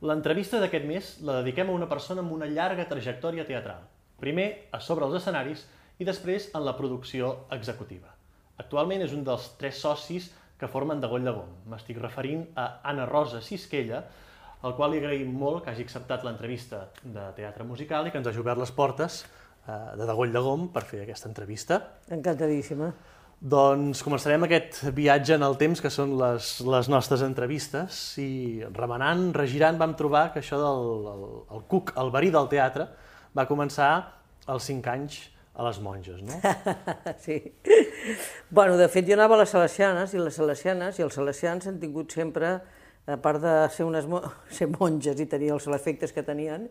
L'entrevista d'aquest mes la dediquem a una persona amb una llarga trajectòria teatral. Primer, a sobre els escenaris i després en la producció executiva. Actualment és un dels tres socis que formen de Goll de Gom. M'estic referint a Anna Rosa Sisquella, al qual li agraïm molt que hagi acceptat l'entrevista de teatre musical i que ens hagi obert les portes eh, de Degoll de Gom per fer aquesta entrevista. Encantadíssima. Doncs començarem aquest viatge en el temps, que són les, les nostres entrevistes, i remenant, regirant, vam trobar que això del el, el cuc, el verí del teatre, va començar als 5 anys a les monges, no? sí. Bueno, de fet, jo anava a les Salesianes, i les Salesianes i els Salesians han tingut sempre a part de ser, unes, ser monges i tenir els efectes que tenien,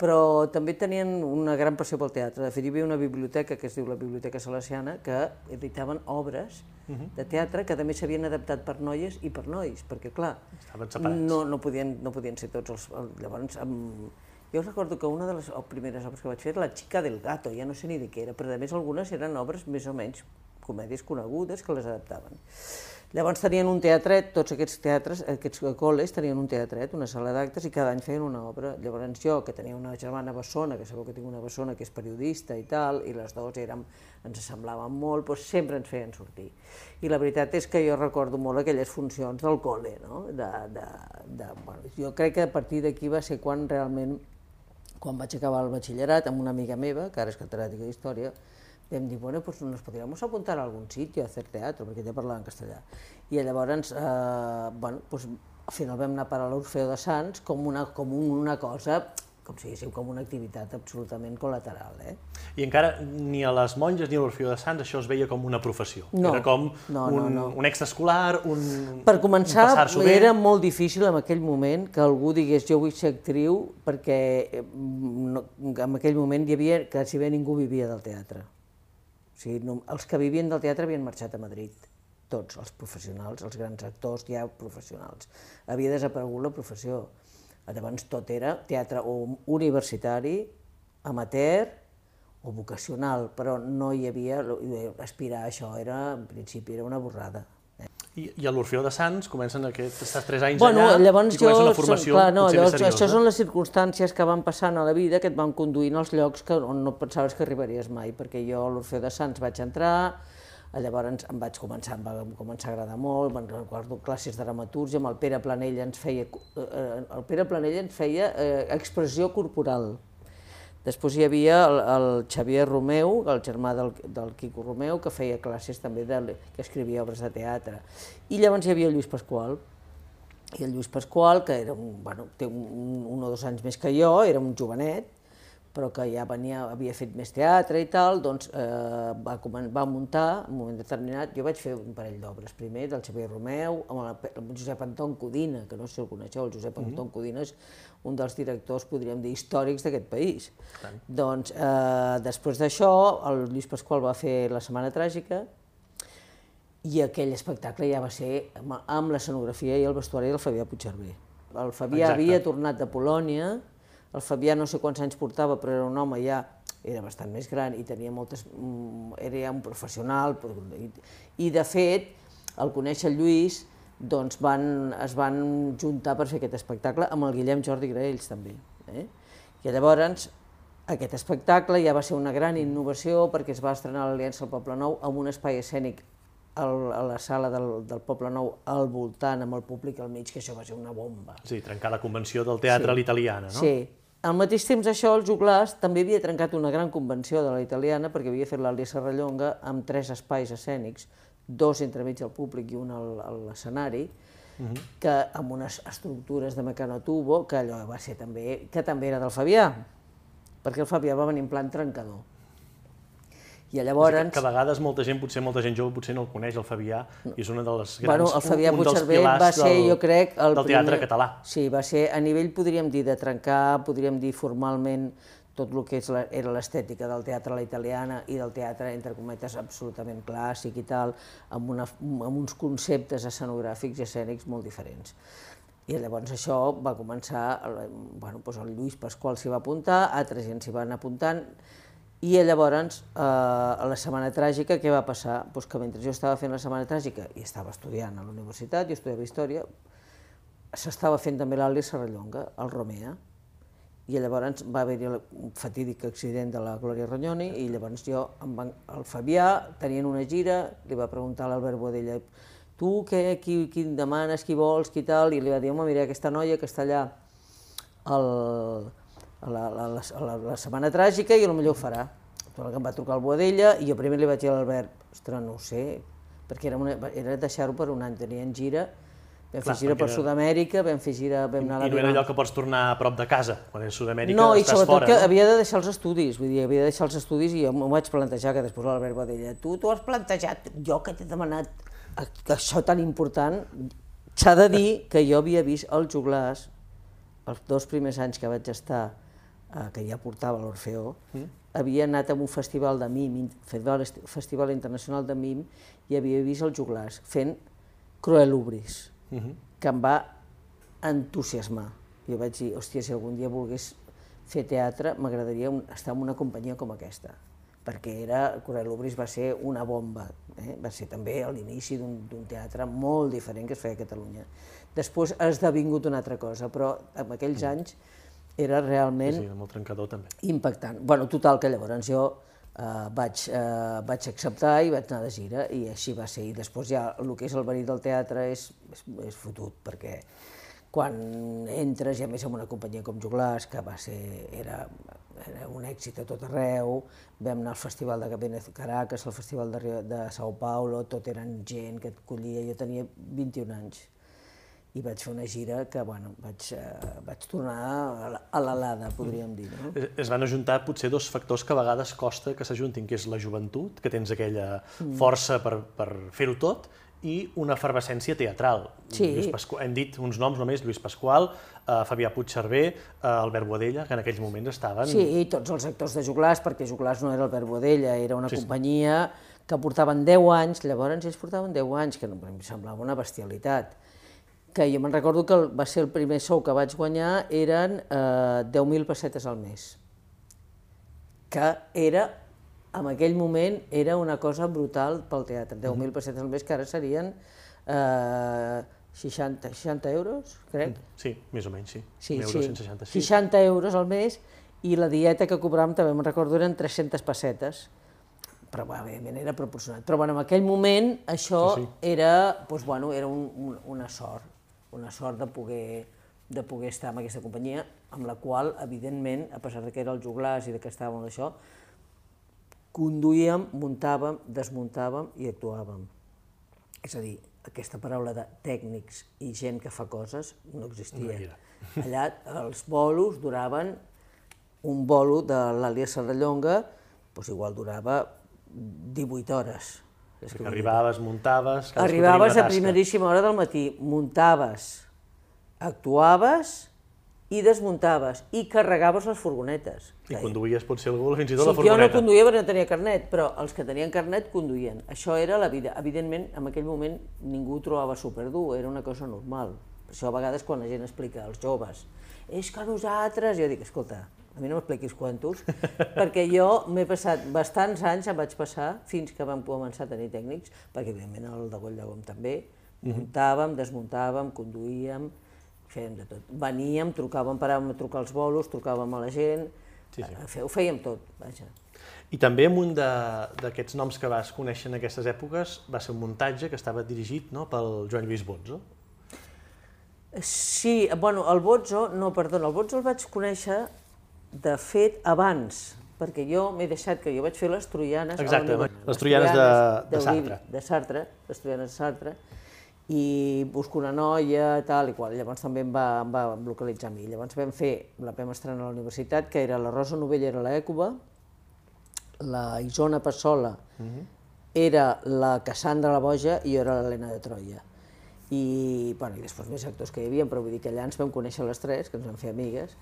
però també tenien una gran passió pel teatre. De fet, hi havia una biblioteca que es diu la Biblioteca Salesiana que editaven obres uh -huh. de teatre que també s'havien adaptat per noies i per nois, perquè clar, no, no, podien, no podien ser tots els... Llavors, amb, jo recordo que una de les primeres obres que vaig fer era La xica del gato, ja no sé ni de què era, però a més algunes eren obres més o menys comèdies conegudes que les adaptaven. Llavors tenien un teatret, tots aquests teatres, aquests col·les tenien un teatret, una sala d'actes, i cada any feien una obra. Llavors jo, que tenia una germana bessona, que sabeu que tinc una bessona que és periodista i tal, i les dues érem, ens semblaven molt, doncs sempre ens feien sortir. I la veritat és que jo recordo molt aquelles funcions del col·le, no? De, de, de, bueno, jo crec que a partir d'aquí va ser quan realment, quan vaig acabar el batxillerat amb una amiga meva, que ara és catedràtica d'Història, vam dir, bueno, pues nos podríamos apuntar a algun sitio a hacer teatro, perquè ja parlava en castellà. I llavors, eh, bueno, pues, al final vam anar a parar a l'Orfeo de Sants com una, com una cosa com si diguéssim, com una activitat absolutament col·lateral. Eh? I encara ni a les monges ni a l'Orfeo de Sants això es veia com una professió. No, era com no, un, no, no. un extraescolar, un Per començar, un era molt difícil en aquell moment que algú digués jo vull ser actriu perquè eh, no, en aquell moment hi havia, quasi bé ningú vivia del teatre. O sigui, no, els que vivien del teatre havien marxat a Madrid, tots, els professionals, els grans actors ja professionals. Havia desaparegut la professió. Llavors tot era teatre o universitari, amateur o vocacional, però no hi havia, aspirar a això era, en principi, era una borrada. I, i a l'Orfeó de Sants comencen aquests, tres anys bueno, allà llavors i comença jo, una formació clar, no, potser llavors, seriosa. Això són les circumstàncies que van passant a la vida que et van conduint als llocs que, on no pensaves que arribaries mai, perquè jo a l'Orfeó de Sants vaig entrar, llavors em vaig començar, em va començar a agradar molt, me'n recordo classes de dramatúrgia, amb el Pere Planell ens feia, eh, el Pere Planell ens feia eh, expressió corporal, Després hi havia el, el Xavier Romeu, el germà del, del Quico Romeu, que feia classes també, de, que escrivia obres de teatre. I llavors hi havia el Lluís Pasqual, i el Lluís Pasqual, que era un, bueno, té un, un o dos anys més que jo, era un jovenet, però que ja venia, havia fet més teatre i tal, doncs eh, va, va muntar, en un moment determinat, jo vaig fer un parell d'obres, primer del Xavier Romeu, amb el, amb el Josep Anton Codina, que no sé si el coneixeu, el Josep Anton mm -hmm. Codina és un dels directors, podríem dir, històrics d'aquest país. Tant. Doncs eh, després d'això, el Lluís Pasqual va fer La Setmana Tràgica, i aquell espectacle ja va ser amb l'escenografia i el vestuari del Fabià Puigcerver. El Fabià Exacte. havia tornat de Polònia, el Fabià no sé quants anys portava, però era un home ja, era bastant més gran i tenia moltes, mm, era ja un professional, i, de fet, al conèixer el Lluís, doncs van, es van juntar per fer aquest espectacle amb el Guillem Jordi Graells també. Eh? I llavors aquest espectacle ja va ser una gran innovació perquè es va estrenar l'Aliança al Poble Nou amb un espai escènic a la sala del, del Poble Nou al voltant, amb el públic al mig, que això va ser una bomba. Sí, trencar la convenció del teatre sí. a l'italiana, no? Sí, al mateix temps això, el Juglàs també havia trencat una gran convenció de la italiana perquè havia fet l'Àlia Serrallonga amb tres espais escènics, dos entremig al públic i un a l'escenari, uh -huh. que amb unes estructures de mecanatubo, que allò va ser també, que també era del Fabià, perquè el Fabià va venir en plan trencador. I llavors... Que, que a vegades molta gent, potser molta gent jove, potser no el coneix, el Fabià, i és una de les grans... Bueno, el Fabià un, un va ser, del, jo crec, el del teatre primer, català. Sí, va ser a nivell, podríem dir, de trencar, podríem dir formalment, tot el que és la, era l'estètica del teatre a la italiana i del teatre, entre cometes, absolutament clàssic i tal, amb, una, amb uns conceptes escenogràfics i escènics molt diferents. I llavors això va començar, bueno, doncs el Lluís Pasqual s'hi va apuntar, altra gent s'hi van apuntant, i llavors, eh, a la Setmana Tràgica, què va passar? Pues que mentre jo estava fent la Setmana Tràgica i estava estudiant a la universitat, jo estudiava Història, s'estava fent també l'Àlia Serrallonga, al Romea, i llavors va haver-hi un fatídic accident de la Glòria Ronyoni i llavors jo, van, el Fabià, tenien una gira, li va preguntar a l'Albert Boadella tu què, qui, qui demanes, qui vols, qui tal, i li va dir, home, mira aquesta noia que està allà el, a la, la, la, la, setmana tràgica i potser ho farà. Però em va trucar el Boadella i jo primer li vaig dir a l'Albert, ostres, no ho sé, perquè era, una, era deixar-ho per un any, tenien gira, Vam fer gira per Sud-amèrica, vam fer gira, vam anar a la I no era allò que pots tornar a prop de casa, quan és Sud-amèrica no, estàs fora, no? i sobretot que no? havia de deixar els estudis, vull dir, havia de deixar els estudis i jo m'ho vaig plantejar, que després l'Albert va dir, tu t'ho has plantejat, jo que t'he demanat que això tan important, s'ha de dir que jo havia vist el Juglàs, els dos primers anys que vaig estar, eh, que ja portava l'Orfeó, mm. havia anat a un festival de mim, festival, festival internacional de mim, i havia vist el Juglàs fent Cruel Ubris uh -huh. que em va entusiasmar. Jo vaig dir, hòstia, si algun dia volgués fer teatre, m'agradaria estar en una companyia com aquesta, perquè era, Corel Obris va ser una bomba, eh? va ser també l'inici d'un teatre molt diferent que es feia a Catalunya. Després ha esdevingut una altra cosa, però en aquells anys era realment... Sí, sí, molt trencador també. Impactant. Bueno, total, que llavors jo eh, vaig, eh, vaig acceptar i vaig anar de gira i així va ser. I després ja el que és el verí del teatre és, és, és fotut, perquè quan entres, i a més en una companyia com Juglàs, que va ser, era, era un èxit a tot arreu, vam anar al Festival de Cabenet Caracas, al Festival de, de Sao Paulo, tot eren gent que et collia, jo tenia 21 anys i vaig fer una gira que, bueno, vaig, eh, vaig tornar a l'alada, podríem dir. No? Es van ajuntar potser dos factors que a vegades costa que s'ajuntin, que és la joventut, que tens aquella mm. força per, per fer-ho tot, i una efervescència teatral. Sí. Lluís Pasqual, hem dit uns noms només, Lluís Pasqual, eh, Fabià Puigcerver, eh, Albert Boadella, que en aquells moments estaven... Sí, i tots els actors de Juglàs, perquè Juglàs no era Albert Boadella, era una sí, companyia sí. que portaven 10 anys, llavors ells portaven 10 anys, que no, em semblava una bestialitat que jo me'n recordo que va ser el primer sou que vaig guanyar, eren eh, 10.000 pessetes al mes, que era, en aquell moment, era una cosa brutal pel teatre, 10.000 mm-hmm. pessetes al mes, que ara serien eh, 60, 60 euros, crec. Sí, més o menys, sí. Sí, sí. 160, sí. 60 euros al mes, i la dieta que cobràvem, també me'n recordo, eren 300 pessetes però bueno, evidentment era proporcionat. Però bueno, en aquell moment això sí, sí. era, doncs, bueno, era un, un, una sort una sort de poder, de poder estar en aquesta companyia, amb la qual, evidentment, a pesar de que era el juglàs i de que estàvem en això, conduïem, muntàvem, desmuntàvem i actuàvem. És a dir, aquesta paraula de tècnics i gent que fa coses no existia. No Allà els bolos duraven, un bolo de l'Àlia Serrallonga, doncs igual durava 18 hores, és que arribaves, muntaves... Arribaves a primeríssima hora del matí, muntaves, actuaves i desmuntaves i carregaves les furgonetes. I conduïes potser algú fins i tot sí, la furgoneta. Jo no conduïa perquè no tenia carnet, però els que tenien carnet conduïen. Això era la vida. Evidentment, en aquell moment ningú ho trobava superdur, era una cosa normal. Per això a vegades quan la gent explica als joves és que nosaltres... Jo dic, escolta, a mi no m'expliquis quantos, perquè jo m'he passat bastants anys, em vaig passar, fins que vam començar a tenir tècnics, perquè evidentment el de Goll de Gom també, mhm. muntàvem, desmuntàvem, conduïem, fèiem de tot. Veníem, trucàvem, paràvem a trucar els bolos, trucàvem a la gent, sí, sí. ho fèiem tot, vaja. I també amb un d'aquests noms que vas conèixer en aquestes èpoques va ser un muntatge que estava dirigit no, pel Joan Lluís Bonzo. Sí, bueno, el Bozzo, no, perdona, el Bozzo el vaig conèixer de fet, abans, perquè jo m'he deixat que jo vaig fer les troianes... Exacte, les troianes de, de, Sartre. De Sartre, les troianes de Sartre, i busco una noia, tal i qual. Llavors també em va, em va localitzar a mi. Llavors vam fer, la vam estrenar a la universitat, que era la Rosa Novella era l'Ècuba, la Isona Passola uh. -huh. era la Cassandra la Boja i jo era l'Helena de Troia. I, bueno, i després més actors que hi havia, però vull dir que allà ens vam conèixer les tres, que ens vam fer amigues,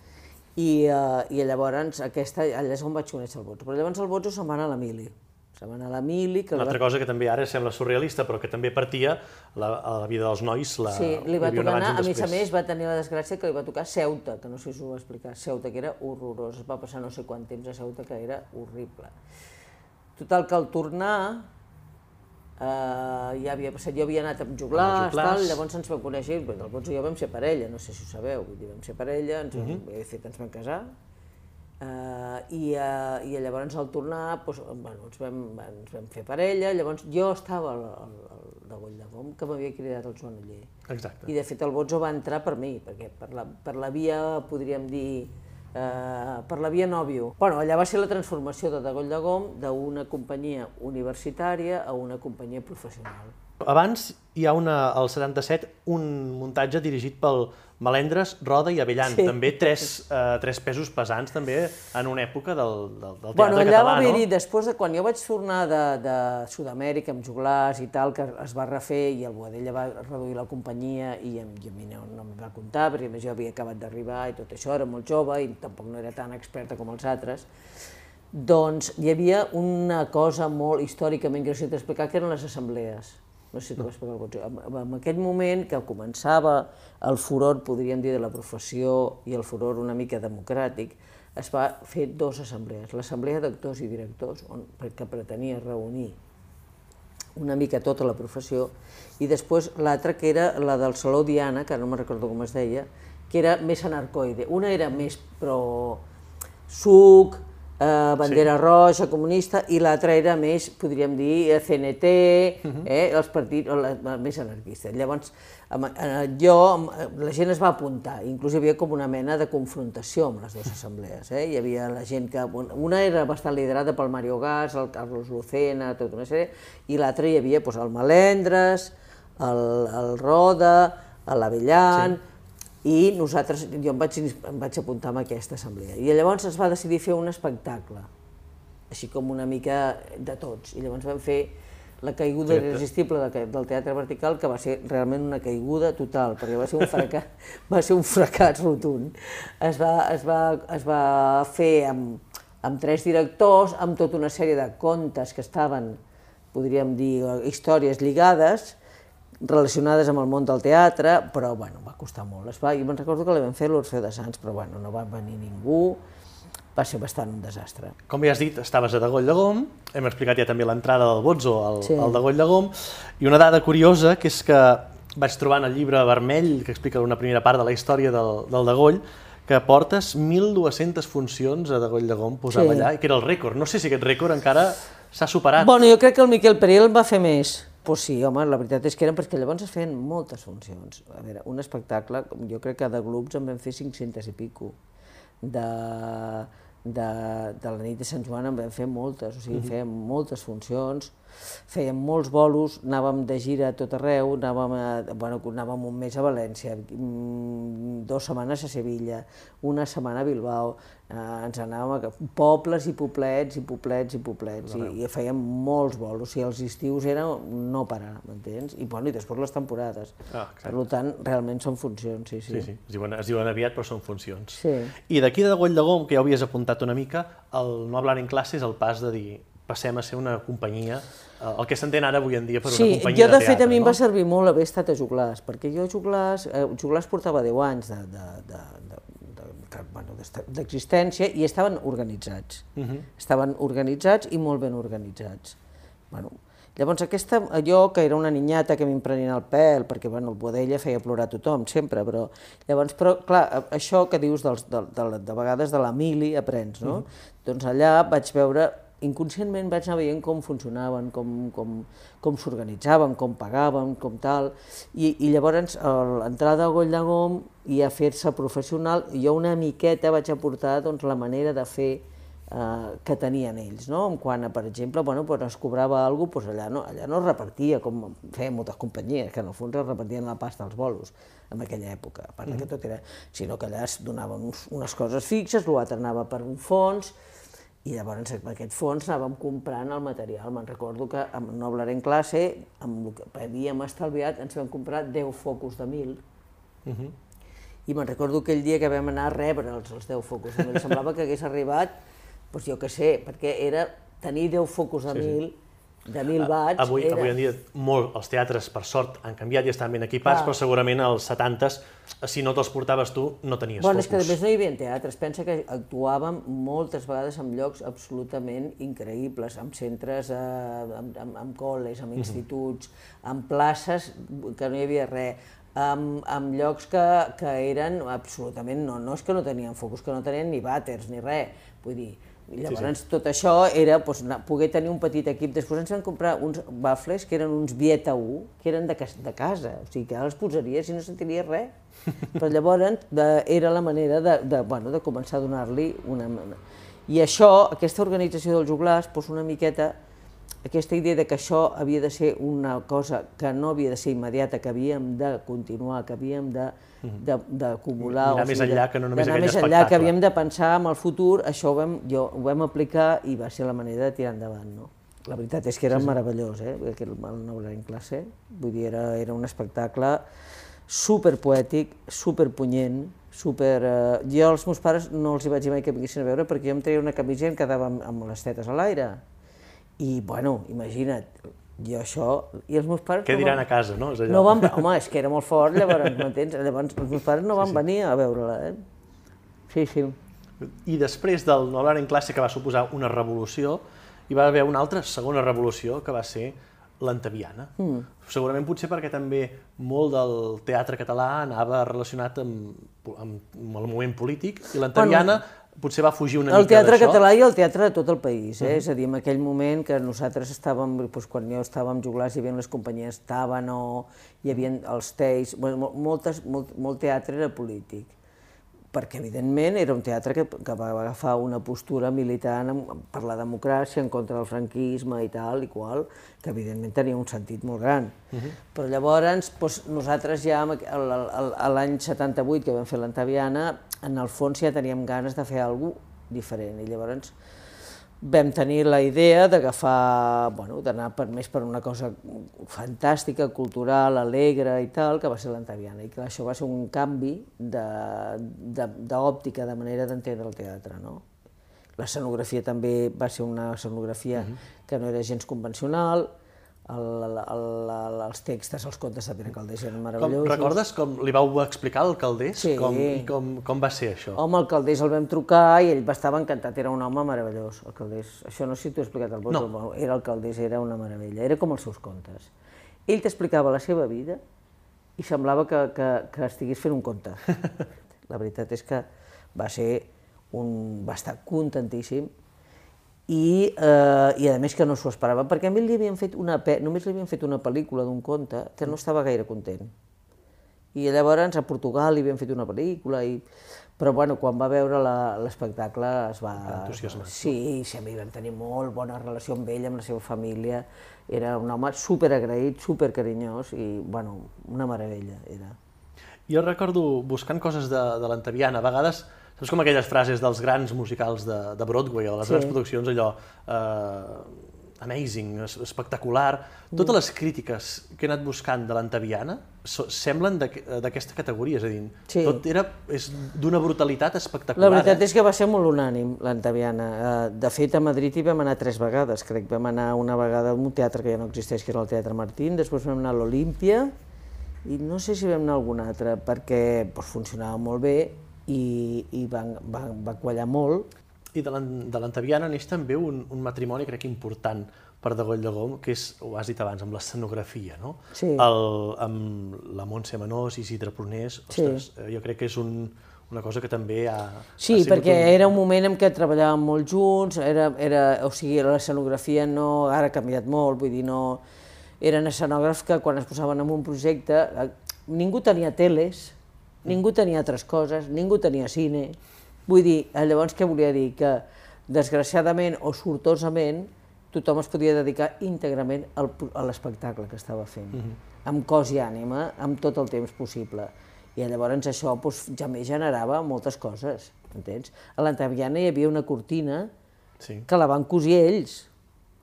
i, uh, i llavors aquesta, allà és on vaig conèixer el Botzo. Però llavors el Botzo se'n va anar a l'Emili. Se'n va anar a l'Emili... Una altra va... cosa que també ara sembla surrealista, però que també partia la, a la vida dels nois la, Sí, li va tocar anar, a més a més va tenir la desgràcia que li va tocar Ceuta, que no sé si us ho va explicar, Ceuta, que era horrorós, es va passar no sé quant temps a Ceuta, que era horrible. Total, que al tornar Uh, ja havia passat, jo havia anat amb joglars, tal, llavors ens vam conèixer, i Bots i jo vam ser parella, no sé si ho sabeu, vull dir, vam ser parella, ens, uh -huh. de fet ens vam casar, uh, i, uh, i llavors al tornar doncs, bueno, ens, vam, ens vam fer parella, llavors jo estava al, al, al de Goll de Gom, que m'havia cridat el Joan Oller. Exacte. I de fet el Bozo va entrar per mi, perquè per la, per la via, podríem dir, eh, per la via nòvio. Bueno, allà va ser la transformació de Degoll de Gom d'una companyia universitària a una companyia professional. Abans hi ha una, al 77 un muntatge dirigit pel Melendres, Roda i Avellan. Sí. També tres, eh, tres pesos pesants també en una època del, del, del teatre Bueno, allà català, va haver-hi, no? després de quan jo vaig tornar de, de Sud-amèrica amb joglars i tal, que es va refer i el Boadella va reduir la companyia i, em- i a mi no, no em va comptar, perquè a més jo havia acabat d'arribar i tot això, era molt jove i tampoc no era tan experta com els altres, doncs hi havia una cosa molt històricament que necessito explicar, que eren les assemblees. No sé si t'ho va explicar el Botxo. En, en aquell moment que començava el furor, podríem dir, de la professió i el furor una mica democràtic, es va fer dues assemblees. L'assemblea d'actors i directors, on, que pretenia reunir una mica tota la professió, i després l'altra que era la del Saló Diana, que no me'n recordo com es deia, que era més anarcoide. Una era més pro suc, eh, bandera sí. roja, comunista, i l'altra era més, podríem dir, eh, CNT, eh, els partits, o la, més anarquistes. Llavors, amb, eh, jo, amb- eh, la gent es va apuntar, inclús hi havia com una mena de confrontació amb les dues assemblees. Eh? Hi havia la gent que... Una era bastant liderada pel Mario Gas, el Carlos Lucena, tota una sèrie, i l'altra hi havia doncs, el Melendres, el, el Roda, l'Avellan, sí i nosaltres, jo em vaig, em vaig apuntar a aquesta assemblea. I llavors es va decidir fer un espectacle, així com una mica de tots. I llavors vam fer la caiguda Teatre. irresistible de- del teatre vertical, que va ser realment una caiguda total, perquè va ser un fracàs, va ser un fracàs rotund. Es va, es va, es va fer amb, amb tres directors, amb tota una sèrie de contes que estaven, podríem dir, històries lligades, relacionades amb el món del teatre, però bueno, va costar molt. Es va, jo me'n recordo que la vam fer a l'Orfeo de Sants, però bueno, no va venir ningú, va ser bastant un desastre. Com ja has dit, estaves a Degoll de Gom, hem explicat ja també l'entrada del Botzo al, Sí. al Degoll de Gom, i una dada curiosa, que és que vaig trobar en el llibre vermell, que explica una primera part de la història del, del Degoll, que portes 1.200 funcions a Degoll de Gom posava Sí. allà, i que era el rècord. No sé si aquest rècord encara s'ha superat. Bueno, jo crec que el Miquel Perill en va fer més. Pues sí, home, la veritat és que eren perquè llavors es feien moltes funcions. A veure, un espectacle, jo crec que de grups en vam fer 500 i pico. De, de, de la nit de Sant Joan en vam fer moltes, o sigui, fèiem moltes funcions, fèiem molts bolos, anàvem de gira a tot arreu, anàvem, a, bueno, anàvem un mes a València, mm, dues setmanes a Sevilla, una setmana a Bilbao, eh, ens anàvem a pobles i poblets i poblets i poblets, i, i fèiem molts bolos, o sigui, els estius era no parar, m'entens? I, bueno, i després les temporades. Ah, per tant, realment són funcions, sí, sí. Sí, sí, es diuen, es diuen aviat, però són funcions. Sí. I d'aquí de Degoll de Gom, que ja ho havies apuntat una mica, el no hablar en classe és el pas de dir passem a ser una companyia, eh, el que s'entén ara avui en dia per Sí, una companyia jo de de fet teatre, a mi em va servir molt haver estat a Joglars, perquè jo a Joglars, eh, Joglars portava 10 anys de, de, de, de, de, de, bueno, d'existència i estaven organitzats. Mhm. Estaven organitzats i molt ben organitzats. Bueno, llavors aquesta, jo que era una ninyata que m'emprenien el pèl, perquè bueno, el Boadella feia plorar tothom sempre, però llavors, però clar, això que dius dels, de, de, de vegades de la mili aprens, no? Doncs allà vaig veure inconscientment vaig anar veient com funcionaven, com, com, com s'organitzaven, com pagaven, com tal, i, i llavors entrar de Goll de Gom i a fer-se professional, jo una miqueta vaig aportar doncs, la manera de fer eh, que tenien ells, no? En quant a, per exemple, bueno, quan es cobrava alguna cosa, doncs allà no, allà no es repartia, com feien moltes companyies, que en el fons es repartien la pasta als bolos en aquella època, a part mm. que tot era... sinó que allà es donaven uns, unes coses fixes, l'altre anava per un fons, i llavors amb aquest fons anàvem comprant el material. Me'n recordo que amb no hablaré en classe, amb el que havíem estalviat, ens vam comprar 10 focus de mil, i me'n recordo aquell dia que vam anar a rebre els, els 10 focus de mil. Semblava que hagués arribat, doncs jo què sé, perquè era tenir 10 focus de mil de mil watts. Avui, era... avui en dia molt, els teatres, per sort, han canviat i estan ben equipats, Clar. però segurament als 70s, si no te'ls portaves tu, no tenies Bueno, és que a focus. més no hi havia teatres. Pensa que actuàvem moltes vegades en llocs absolutament increïbles, en centres, eh, amb, amb, amb col·les, amb instituts, en places que no hi havia res, amb, amb llocs que, que eren absolutament, no, no és que no tenien focus, que no tenien ni vàters ni res, vull dir, Llavors, sí, sí. tot això era doncs, anar- poder tenir un petit equip. Després ens van comprar uns bafles que eren uns Vieta 1, que eren de, cas de casa, o sigui que ara els posaries i no sentiries res. Però llavors de, era la manera de, de, bueno, de començar a donar-li una... I això, aquesta organització dels joglars, doncs una miqueta, aquesta idea de que això havia de ser una cosa que no havia de ser immediata, que havíem de continuar, que havíem de de- d'acumular... Mirar més enllà que no només aquell més enllà, que espectacle. havíem de pensar en el futur, això ho vam, jo, ho vam aplicar i va ser la manera de tirar endavant. No? La veritat és que era sí, sí. meravellós, eh? Aquell, el nou en classe. Vull dir, era, era un espectacle super poètic, super punyent, super... Eh... Jo als meus pares no els hi vaig dir mai que vinguessin a veure perquè jo em treia una camisa i em quedava amb, amb les tetes a l'aire. I, bueno, imagina't, jo això... I els meus pares... Què no diran van- a casa, no? És allò. no van, home, és que era molt fort, llavors, m'entens? Llavors, els meus pares no van sí, sí. venir a veure-la, eh? Sí, sí. I després del Nolar en classe, que va suposar una revolució, hi va haver una altra segona revolució, que va ser l'antaviana. Mm. Segurament potser perquè també molt del teatre català anava relacionat amb, amb, amb el moment polític, i l'antaviana bueno, potser va fugir una El mica teatre d'això. català i el teatre de tot el país, eh? és a dir, en aquell moment que nosaltres estàvem, doncs, quan jo estàvem joglars, hi havia les companyies estaven o hi havia els teis, bueno, mol- moltes, molt, molt teatre era polític, perquè evidentment era un teatre que, que va agafar una postura militant per la democràcia, en contra del franquisme i tal i qual, que evidentment tenia un sentit molt gran. Però llavors doncs, nosaltres ja a l'any 78 que vam fer l'Antaviana, en el fons ja teníem ganes de fer alguna diferent i llavors vam tenir la idea d'agafar, bueno, d'anar per, més per una cosa fantàstica, cultural, alegre i tal, que va ser l'Antaviana. I clar, això va ser un canvi de- de- d'òptica, de, de manera d'entendre el teatre, no? L'escenografia també va ser una escenografia que no era gens convencional, el, el, el, el, els textos, els contes de Pere Caldés eren Com, meravellosos. recordes com li vau explicar al Caldés? Sí. Com, I com, com va ser això? Home, el Caldés el vam trucar i ell va estava encantat, era un home meravellós, el Caldés. Això no sé si t'ho he explicat al vot, No. era el Caldés, era una meravella, era com els seus contes. Ell t'explicava la seva vida i semblava que, que, que estigués fent un conte. La veritat és que va ser un... va estar contentíssim i, eh, i a més que no s'ho esperava, perquè a mi li havien fet una pe... només li havien fet una pel·lícula d'un conte que no estava gaire content. I llavors a Portugal li havien fet una pel·lícula, i... però bueno, quan va veure l'espectacle es va... Entusiasmat. Sí, sí, a mi vam tenir molt bona relació amb ell, amb la seva família, era un home superagraït, supercarinyós i, bueno, una meravella era. Jo recordo buscant coses de, de l'Antaviana, a vegades, saps com aquelles frases dels grans musicals de, de Broadway o de les Sí. grans produccions, allò, eh, amazing, es- espectacular, totes les crítiques que he anat buscant de l'Antaviana so, semblen d'aqu- d'aquesta categoria, és a dir, Sí. tot era, és d'una brutalitat espectacular. La veritat eh? és que va ser molt unànim, l'Antaviana. Eh, De fet, a Madrid hi vam anar tres vegades, crec. Vam anar una vegada a un teatre que ja no existeix, que era el Teatre Martín, després vam anar a l'Olímpia, i no sé si vam anar a algun altre, perquè doncs, funcionava molt bé i, i va, va, va quallar molt. I de l'An- de l'Antaviana neix també un, un matrimoni, crec, important per de Goll de Gom, que és, ho has dit abans, amb l'escenografia, no? Sí. El, amb la Montse Manós i Isidre Prunés, Sí. ostres, eh, jo crec que és un, una cosa que també ha... Sí, ha perquè un... era un moment en què treballàvem molt junts, era, era, o sigui, l'escenografia no, ara ha canviat molt, vull dir, no... Eren escenògrafs que quan es posaven en un projecte, eh, ningú tenia teles, ningú tenia altres coses, ningú tenia cine. Vull dir, eh, llavors què volia dir? Que desgraciadament o sortosament tothom es podia dedicar íntegrament al, a l'espectacle que estava fent, amb cos i ànima, amb tot el temps possible. I llavors això doncs, ja me generava moltes coses, entens? A l'Antaviana hi havia una cortina Sí. que la van cosir ells,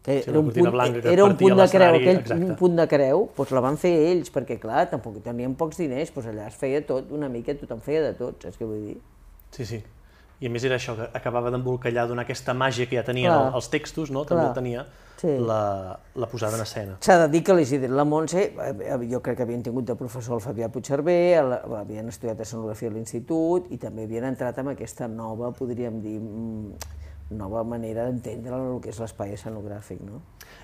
que Sí, era, un punt, blanca que era un punt de creu, aquell, exacte. un punt de creu, doncs la van fer ells, perquè clar, tampoc tenien pocs diners, doncs allà es feia tot una mica, tothom feia de tot, saps què vull dir? Sí, sí. i a més era això, que acabava d'embolcallar, donar aquesta màgia que ja tenien Clar. els textos, no? també Clar. tenia Sí. la, la posada en escena. S'ha de dir que l'Isidre i la Montse, eh, eh, jo crec que havien tingut de professor el Fabià Puigcerver, el- havien estudiat escenografia a l'institut i també havien entrat en aquesta nova, podríem dir, mm, nova manera d'entendre el que és l'espai escenogràfic. No?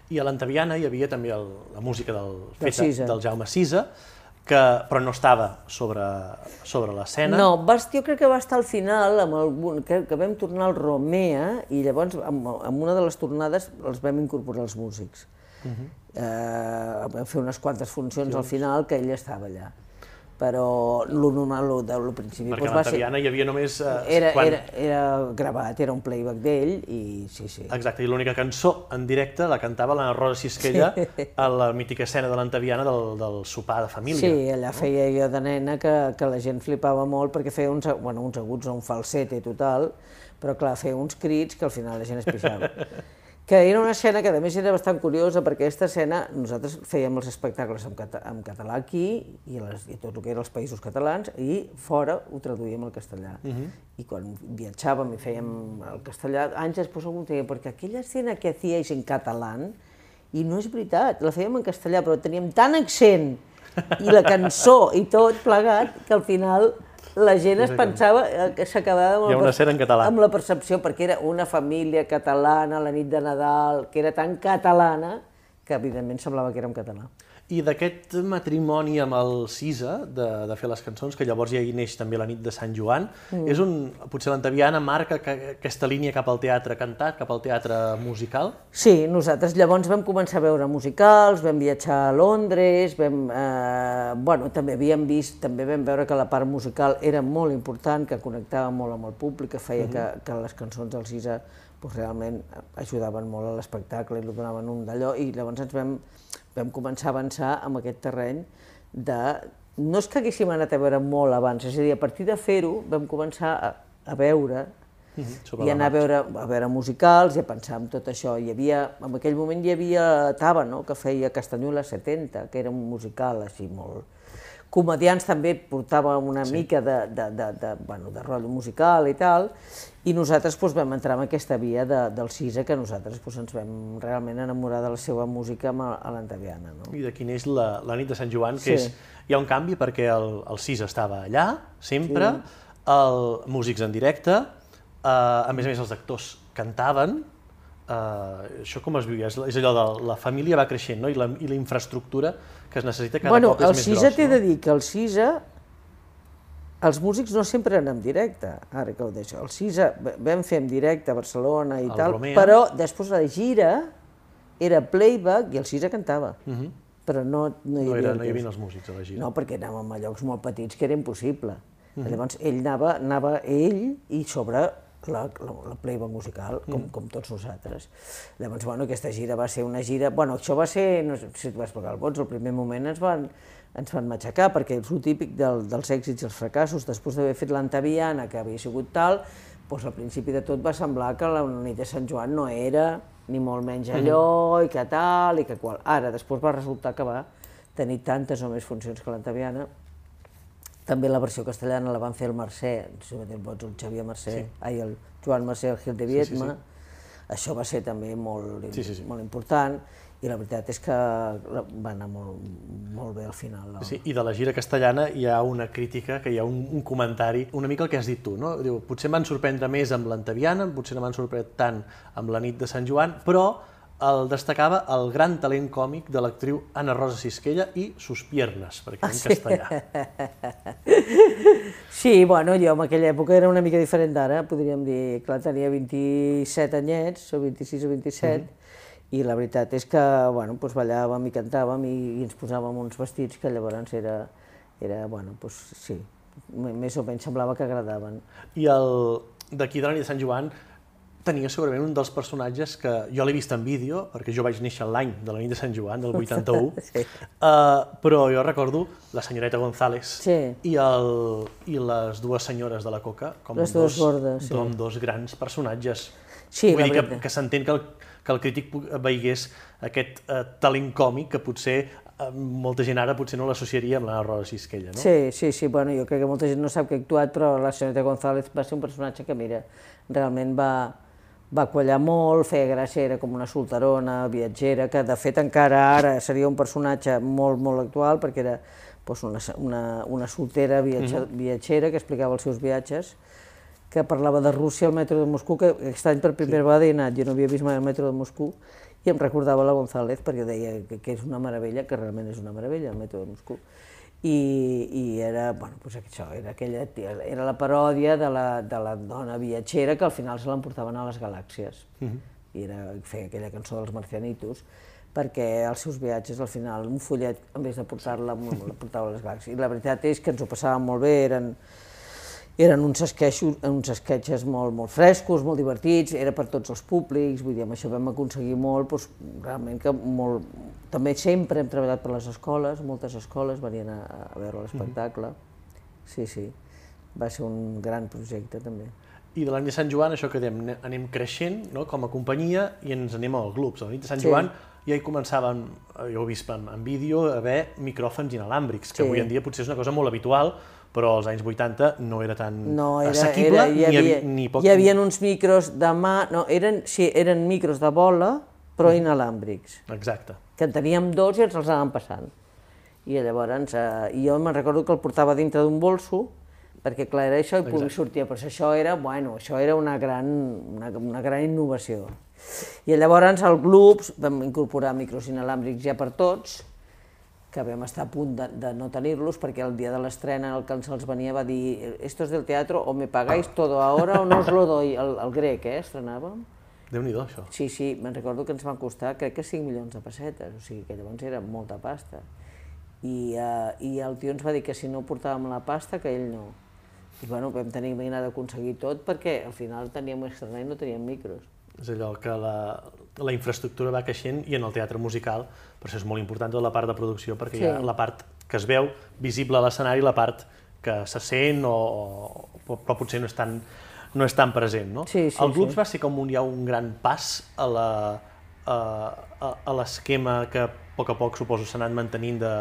I a l'Antaviana hi havia també el, la música del, Del feta, Cisa. del Jaume Sisa, que, però no estava sobre, sobre l'escena. No, va, jo crec que va estar al final, amb algun, que, que vam tornar al Romea i llavors amb, amb una de les tornades els vam incorporar els músics. Uh -huh. eh, vam fer unes quantes funcions al final que ell estava allà. Però lo normal, lo, de, lo principi, perquè doncs a va ser... l'Antaviana hi havia només... Eh, Era, quan... era, era gravat, era un playback d'ell i sí, sí. Exacte, i l'única cançó en directe la cantava la Rosa Sisquella sí. a la mítica escena de l'Antaviana del, del sopar de família. Sí, allà feia jo de nena que, que la gent flipava molt perquè feia uns, bueno, uns aguts, un falsete total, però clar, feia uns crits que al final la gent es pixava. que era una escena que a més era bastant curiosa perquè aquesta escena nosaltres fèiem els espectacles en, cata en català aquí i, les, i tot el que eren els països catalans i fora ho traduïem al castellà. Uh -huh. I quan viatjàvem i fèiem el castellà, anys després algú deia perquè aquella escena que hacíais en català i no és veritat, la fèiem en castellà però teníem tant accent i la cançó i tot plegat que al final la gent es pensava eh, que s'acabava amb, Hi ha la una per- escena en català. amb la percepció, perquè era una família catalana, la nit de Nadal, que era tan catalana que evidentment semblava que era en català. I d'aquest matrimoni amb el Cisa, de, de fer les cançons, que llavors ja hi neix també la nit de Sant Joan, mm. és un, potser l'Antaviana marca que, aquesta línia cap al teatre cantat, cap al teatre musical? Sí, nosaltres llavors vam començar a veure musicals, vam viatjar a Londres, vam, eh, bueno, també havíem vist, també vam veure que la part musical era molt important, que connectava molt amb el públic, que feia que, que les cançons del Cisa doncs, realment ajudaven molt a l'espectacle i li donaven un d'allò, i llavors ens vam, vam començar a avançar amb aquest terreny de... No és que haguéssim anat a veure molt abans, és a dir, a partir de fer-ho vam començar a, a veure Sobre i la anar a veure, a veure musicals i a pensar en tot això. Hi havia, en aquell moment hi havia Tava, no?, que feia Castanyola 70, que era un musical així molt... Comedians també portava una sí. mica de, de, de, de, bueno, de rotllo musical i tal, i nosaltres doncs, vam entrar en aquesta via de, del Cisa, que nosaltres doncs, ens vam realment enamorar de la seva música amb a, l'Antaviana. No? I d'aquí neix la, la nit de Sant Joan, que Sí. és, hi ha un canvi perquè el, el Cisa estava allà, sempre, sí. el, músics en directe, eh, a més a més els actors cantaven, eh, això com es viu? És, és allò de la família va creixent, no? I la, i la infraestructura que es necessita cada bueno, cop és el més Cisa gros, t'he no? de dir que el Cisa, els músics no sempre eren en directe, ara que ho deixo. El Cisa vam fer en directe a Barcelona i Al tal, Romea. però després la gira era playback i el Cisa cantava. Però no, no hi No, era, no hi el- havia els músics a la gira. no, perquè anàvem a llocs molt petits que era impossible. Llavors ell anava, anava ell i sobre la, la, la musical, com, com tots nosaltres. Llavors, bueno, aquesta gira va ser una gira... Bueno, això va ser, no sé si et vas pagar el vots, al primer moment ens van, ens van matxacar, perquè és el típic del, dels èxits i els fracassos, després d'haver fet l'Antaviana, que havia sigut tal, doncs al principi de tot va semblar que la nit de Sant Joan no era ni molt menys allò, i que tal, i que qual. Ara, després va resultar que va tenir tantes o més funcions que l'Antaviana, també la versió castellana la van fer el Mercè, si no pots, el Xavier Mercè, sí. ai, el Joan Mercè, el Gil de Viedma, sí, sí, sí. això va ser també molt, Sí, sí, sí. molt important, i la veritat és que va anar molt, molt bé al final. No? Sí, I de la gira castellana hi ha una crítica, que hi ha un, un comentari, una mica el que has dit tu, no? Diu, potser em van sorprendre més amb l'Antaviana, potser no m'han sorprès tant amb la nit de Sant Joan, però el destacava el gran talent còmic de l'actriu Anna Rosa Sisquella i sus piernas, perquè en castellà. Sí, bueno, jo en aquella època era una mica diferent d'ara, podríem dir, clar, tenia 27 anyets, o 26 o 27, i la veritat és que, bueno, doncs ballàvem i cantàvem i, i ens posàvem uns vestits que llavors era, era bueno, doncs sí, més o menys semblava que agradaven. I el d'aquí de la nit de Sant Joan tenia segurament un dels personatges que jo l'he vist en vídeo, perquè jo vaig néixer l'any de la nit de Sant Joan, del 81, Sí. uh, però jo recordo la senyoreta González Sí. i, el, i les dues senyores de la Coca com Les dos, dues gordes, sí. com dos grans personatges. Sí, Vull la dir que, que s'entén que, el, que el crític veigués aquest eh, talent còmic que potser eh, molta gent ara potser no l'associaria amb l'Anna Rosa Sisquella, no? Sí, sí, sí, bueno, jo crec que molta gent no sap que ha actuat, però la senyora González va ser un personatge que, mira, realment va, va quallar molt, feia gràcia, era com una solterona, viatgera, que de fet encara ara seria un personatge molt, molt actual, perquè era doncs, una, una, una soltera viatge, uh -huh. viatgera que explicava els seus viatges, que parlava de Rússia al metro de Moscou, que aquest any per primera sí. vegada he anat, jo no havia vist mai el metro de Moscou, i em recordava la González perquè deia que, que és una meravella, que realment és una meravella el metro de Moscou. I, i era, bueno, doncs això, era, aquella, era la paròdia de la, de la dona viatgera que al final se l'emportaven a les galàxies. Uh -huh. I era, feia aquella cançó dels marcianitos, perquè els seus viatges, al final, un fullet, en vez de portar-la, la portava a les galàxies. I la veritat és que ens ho passàvem molt bé, eren, eren uns esqueixos, uns esquetxes molt, molt frescos, molt divertits, era per tots els públics, vull dir, amb això vam aconseguir molt, doncs, realment que molt... També sempre hem treballat per les escoles, moltes escoles venien a, a veure l'espectacle, sí, sí, va ser un gran projecte també. I de la nit de Sant Joan, això que dèiem, anem creixent no? com a companyia i ens anem als clubs. A la nit de Sant sí. Joan ja hi començaven, jo ho he vist en, en vídeo, a haver micròfons inalàmbrics, que sí. avui en dia potser és una cosa molt habitual, però als anys 80 no era tan no, era, assequible era, hi havia, ni, ni poc... Hi havia uns micros de mà, no, eren, sí, eren micros de bola, però mm. inalàmbrics. Exacte. Que en teníem dos i ens els anàvem passant. I llavors, eh, jo me'n recordo que el portava dintre d'un bolso, perquè clar, era això i podia sortir, però això era, bueno, això era una gran, una, una gran innovació. I llavors al grup vam incorporar micros inalàmbrics ja per tots, que vam estar a punt de, de no tenir-los perquè el dia de l'estrena el que se'ls venia va dir esto es del teatro o me pagáis todo ahora o no os lo doy, el, el grec, eh, estrenàvem. Déu-n'hi-do, això. Sí, sí, me'n recordo que ens van costar, crec que 5 milions de pessetes, o sigui que llavors era molta pasta. I, uh, i el tio ens va dir que si no portàvem la pasta, que ell no. I bueno, vam tenir que d'aconseguir tot perquè al final teníem un estrenar i no teníem micros. És allò que la, la infraestructura va creixent i en el teatre musical, per això és molt important tota la part de producció, perquè sí. hi ha la part que es veu visible a l'escenari i la part que se sent o, o però potser no és tan, no és tan present. No? Sí, sí, el grup sí. va ser com un, ja un gran pas a la, a, a, a l'esquema que a poc a poc suposo s'ha anat mantenint de,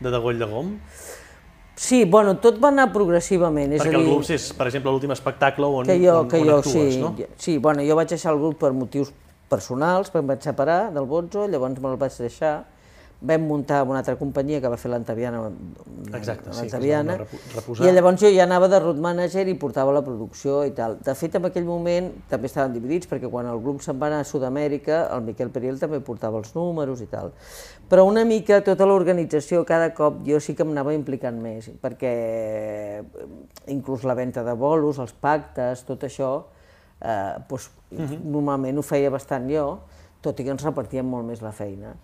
de Degoll de Gom? Sí, bueno, tot va anar progressivament. És Perquè a dir, el grup és, per exemple, l'últim espectacle on, que jo, on, que on jo, actues, sí, no? Sí, bueno, jo vaig deixar el grup per motius personals, perquè em vaig separar del Bozzo, llavors me'l vaig deixar, vam muntar una altra companyia que va fer l'Antaviana, Exacte, sí, i llavors jo ja anava de road manager i portava la producció i tal. De fet, en aquell moment també estaven dividits, perquè quan el grup se'n va anar a Sud-amèrica, el Miquel Periel també portava els números i tal. Però una mica tota l'organització, cada cop jo sí que m'anava implicant més, perquè inclús la venda de bolos, els pactes, tot això, eh, doncs, uh -huh. normalment ho feia bastant jo, tot i que ens repartíem molt més la feina.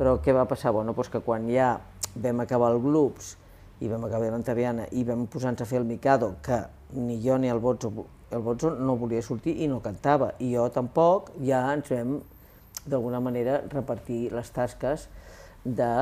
Però què va passar? Bueno, doncs que quan ja vam acabar el grups i vam acabar l'Antaviana i vam posar-nos a fer el Mikado, que ni jo ni el Bozzo, el Bozzo no volia sortir i no cantava, i jo tampoc, ja ens vam d'alguna manera repartir les tasques de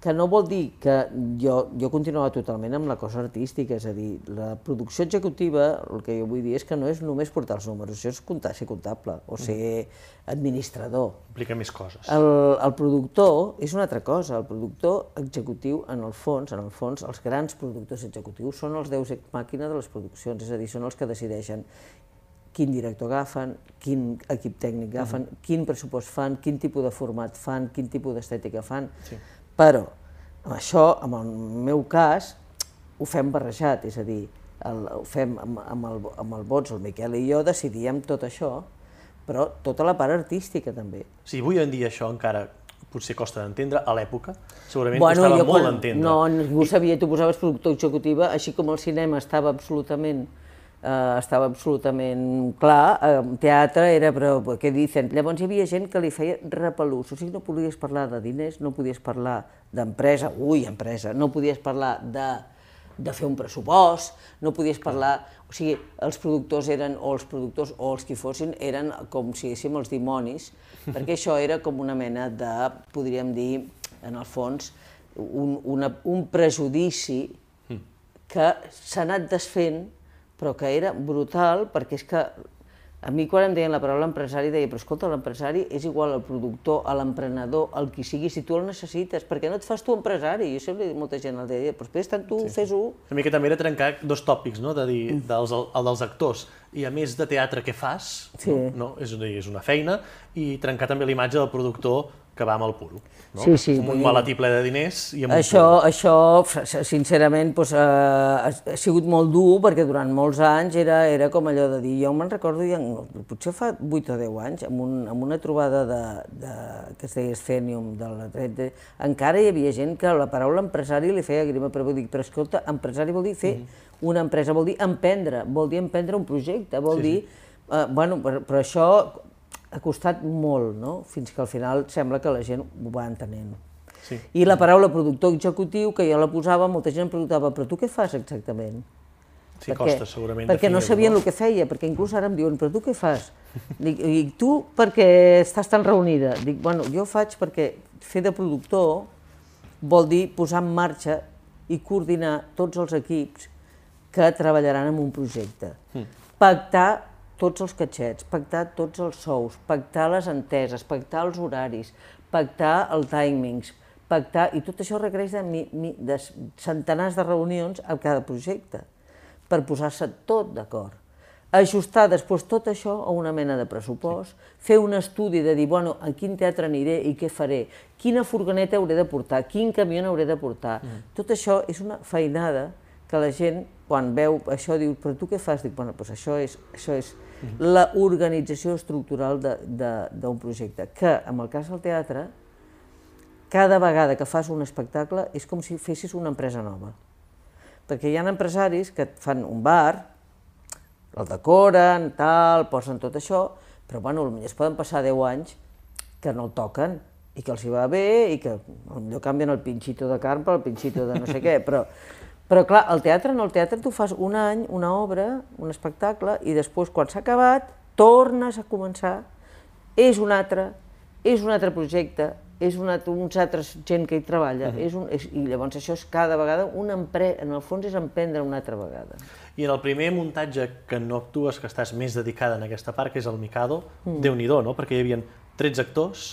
que no vol dir que jo, jo continuava totalment amb la cosa artística, és a dir, la producció executiva, el que jo vull dir és que no és només portar els números, això és comptar, ser comptable o ser administrador. Implica més coses. El, el productor és una altra cosa, el productor executiu, en el fons, en el fons, els grans productors executius són els deus ex màquina de les produccions, és a dir, són els que decideixen quin director agafen, quin equip tècnic agafen, uh -huh. quin pressupost fan, quin tipus de format fan, quin tipus d'estètica fan. Sí però amb això, en el meu cas, ho fem barrejat, és a dir, el, ho fem amb, amb, el, amb el Bots, el Miquel i jo decidíem tot això, però tota la part artística també. Sí, avui en dia això encara potser costa d'entendre, a l'època segurament bueno, costava molt d'entendre. No, ningú sabia, tu posaves productor executiva, així com el cinema estava absolutament eh, estava absolutament clar, eh, teatre era, però què dicen? Llavors hi havia gent que li feia repelús, o sigui, no podies parlar de diners, no podies parlar d'empresa, ui, empresa, no podies parlar de, de fer un pressupost, no podies parlar... O sigui, els productors eren, o els productors, o els que fossin, eren com si diguéssim els dimonis, perquè això era com una mena de, podríem dir, en el fons, un, una, un prejudici que s'ha anat desfent però que era brutal perquè és que A mi quan em deien la paraula empresari deia, però escolta, l'empresari és igual al productor, a l'emprenedor, al qui sigui, si tu el necessites, perquè no et fas tu empresari? Jo sempre molta gent el deia, però després tant tu sí, fes-ho. Una mica també era trencar dos tòpics, no? de dir, dels, el dels actors, i a més de teatre què fas, Sí. no? És, una, és una feina, i trencar també l'imatge del productor que va amb el puro. No? Sí, sí, Amb un maletí ple de diners i amb Això, un puro. això sincerament, doncs, eh, ha, sigut molt dur perquè durant molts anys era, era com allò de dir, jo me'n recordo, ja, potser fa 8 o 10 anys, amb, un, amb una trobada de, de, que es deia Escenium, de la de, encara hi havia gent que la paraula empresari li feia grima, però vull dir, però escolta, empresari vol dir fer una empresa, vol dir emprendre, vol dir emprendre un projecte, vol dir... Eh, bueno, però, però això ha costat molt, no? Fins que al final sembla que la gent ho va entenent. Sí. I la paraula productor executiu, que jo la posava, molta gent em preguntava, però tu què fas exactament? Sí, costa segurament Perquè no sabien el que feia, perquè inclús ara em diuen, però tu què fas? Dic, i tu perquè estàs tan reunida? Dic, bueno, jo faig perquè fer de productor vol dir posar en marxa i coordinar tots els equips que treballaran en un projecte. Pactar tots els catxets, pactar tots els sous, pactar les enteses, pactar els horaris, pactar els timings, pactar... I tot això requereix de, mi, mi, de centenars de reunions a cada projecte per posar-se tot d'acord. Ajustar després tot això a una mena de pressupost, fer un estudi de dir, bueno, a quin teatre aniré i què faré, quina furgoneta hauré de portar, quin camió hauré de portar. Tot això és una feinada que la gent, quan veu això, diu, però tu què fas? Dic, bueno, doncs això és, això és la organització estructural d'un projecte, que, en el cas del teatre, cada vegada que fas un espectacle és com si fessis una empresa nova. Perquè hi ha empresaris que et fan un bar, el decoren, tal, posen tot això, però bueno, potser es poden passar 10 anys que no el toquen i que els hi va bé i que potser canvien el pinxito de carn pel pinxito de no sé què, però, però clar, el teatre no, el teatre tu fas un any, una obra, un espectacle, i després, quan s'ha acabat, tornes a començar, és un altre, és un altre projecte, és un altre, uns altres gent que hi treballa, és un, és, i llavors això és cada vegada una empre, en el fons és emprendre una altra vegada. I en el primer muntatge que no actues, que estàs més dedicada en aquesta part, que és el Mikado, mm. déu-n'hi-do, no? Perquè hi havia 13 actors,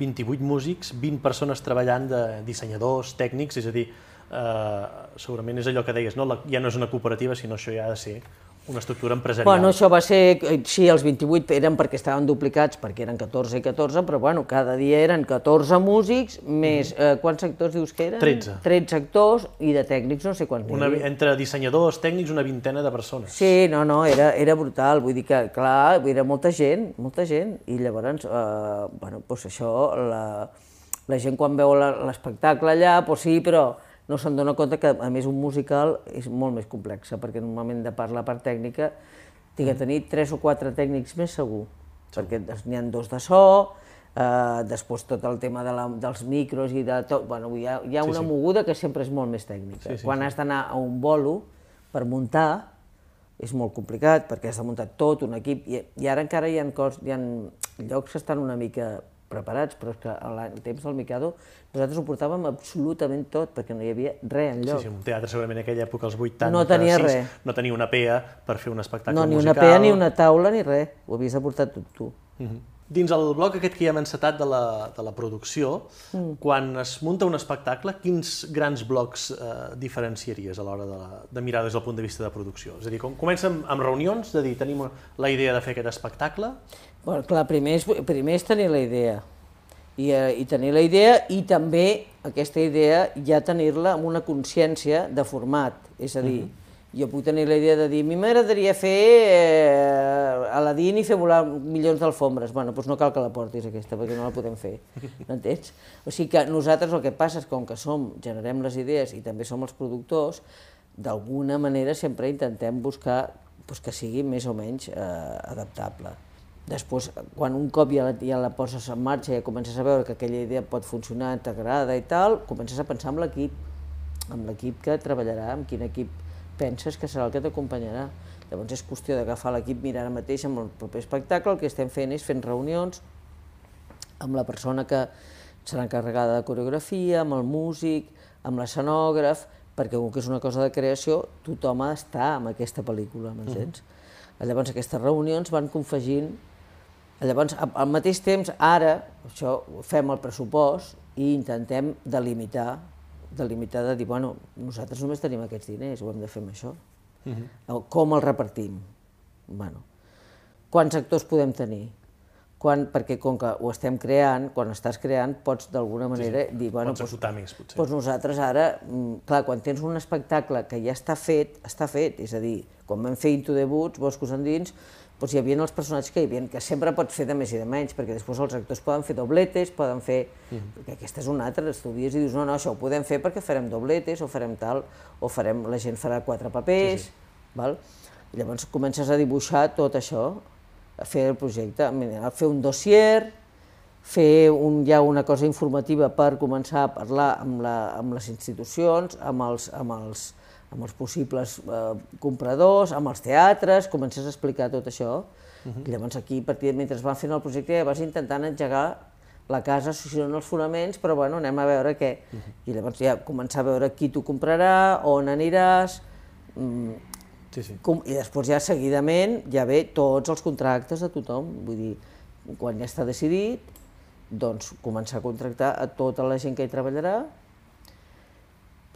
28 músics, 20 persones treballant de dissenyadors, tècnics, és a dir, eh, segurament és allò que deies, no? La, ja no és una cooperativa, sinó això ja ha de ser una estructura empresarial. Bueno, això va ser, sí, els 28 eren perquè estaven duplicats, perquè eren 14 i 14, però bueno, cada dia eren 14 músics, més, eh, quants actors dius que eren? 13. 13 actors i de tècnics no sé quants. una, entre dissenyadors, tècnics, una vintena de persones. Sí, no, no, era, era brutal, vull dir que, clar, era molta gent, molta gent, i llavors, eh, bueno, doncs això, la, la gent quan veu l'espectacle allà, doncs sí, però no se'n dona compte que, a més, un musical és molt més complex, perquè normalment de part la part tècnica tinc que tenir tres o quatre tècnics més segur, perquè n'hi ha dos de so, eh, després tot el tema de la, dels micros i de tot, bueno, hi ha, hi ha una moguda que sempre és molt més tècnica. Sí, sí, Quan has d'anar a un bolo per muntar, és molt complicat perquè has de muntar tot un equip. I, i ara encara hi ha, cos, hi ha llocs que estan una mica preparats, però és que al temps del Mikado nosaltres ho portàvem absolutament tot perquè no hi havia res Sí, enlloc. sí, un teatre segurament en aquella època, als 80, No tenia res. no tenia una PEA per fer un espectacle no, ni musical. una pea, ni una taula, ni res. Ho havies de portar tot tu. Mhm. Dins el bloc aquest que ja hem encetat de la, de la producció, mm. quan es munta un espectacle, quins grans blocs eh, diferenciaries a l'hora de, la, de mirar des del punt de vista de producció? És a dir, com, comença amb, amb reunions, de dir, tenim la idea de fer aquest espectacle, Bueno, clar, primer és, primer és tenir la idea. I, eh, I tenir la idea i també aquesta idea ja tenir-la amb una consciència de format. És a dir, jo puc tenir la idea de dir a mi m'agradaria fer eh, Aladdin i fer volar milions d'alfombres. Bueno, doncs no cal que la portis aquesta, perquè no la podem fer. M'entens? O sigui que nosaltres el que passa és com que som, generem les idees i també som els productors, d'alguna manera sempre intentem buscar doncs, que sigui més o menys eh, adaptable. Després, quan un cop ja la, ja la poses en marxa i ja comences a veure que aquella idea pot funcionar, t'agrada i tal, comences a pensar en l'equip, amb l'equip que treballarà, amb quin equip penses que serà el que t'acompanyarà. Llavors és qüestió d'agafar l'equip, mirar ara mateix amb el proper espectacle, el que estem fent és fent reunions amb la persona que serà encarregada de coreografia, amb el músic, amb l'escenògraf, perquè com que és una cosa de creació, tothom ha d'estar en aquesta pel·lícula, m'entens? Llavors aquestes reunions van confegint Llavors, al mateix temps, ara, això fem el pressupost i intentem delimitar, delimitar de dir, bueno, nosaltres només tenim aquests diners, ho hem de fer amb això. Uh -huh. Com els repartim? Bueno, quants actors podem tenir? Quan, perquè com que ho estem creant, quan estàs creant, pots d'alguna manera sí, sí. dir, bueno, pots doncs, més, potser. Doncs nosaltres ara, mm, clar, quan tens un espectacle que ja està fet, està fet, és a dir, quan vam fer Into the Boots, Boscos endins, doncs hi havia els personatges que hi havia, que sempre pots fer de més i de menys, perquè després els actors poden fer dobletes, poden fer... -huh. perquè aquesta és una altra, estudies i dius, no, no, això ho podem fer perquè farem dobletes, o farem tal, o farem, la gent farà quatre papers, sí, sí. val? I llavors comences a dibuixar tot això, a fer el projecte, a fer un dossier, fer un, ja una cosa informativa per començar a parlar amb, la, amb les institucions, amb els, amb els, amb els possibles eh, compradors, amb els teatres, comences a explicar tot això, uh -huh. i llavors aquí, partir, mentre van fent el projecte, ja vas intentant engegar la casa, associant els fonaments, però bueno, anem a veure què. Uh -huh. I llavors ja començar a veure qui t'ho comprarà, on aniràs, mm, sí, sí. Com, i després ja seguidament ja ve tots els contractes de tothom, vull dir, quan ja està decidit, doncs començar a contractar a tota la gent que hi treballarà,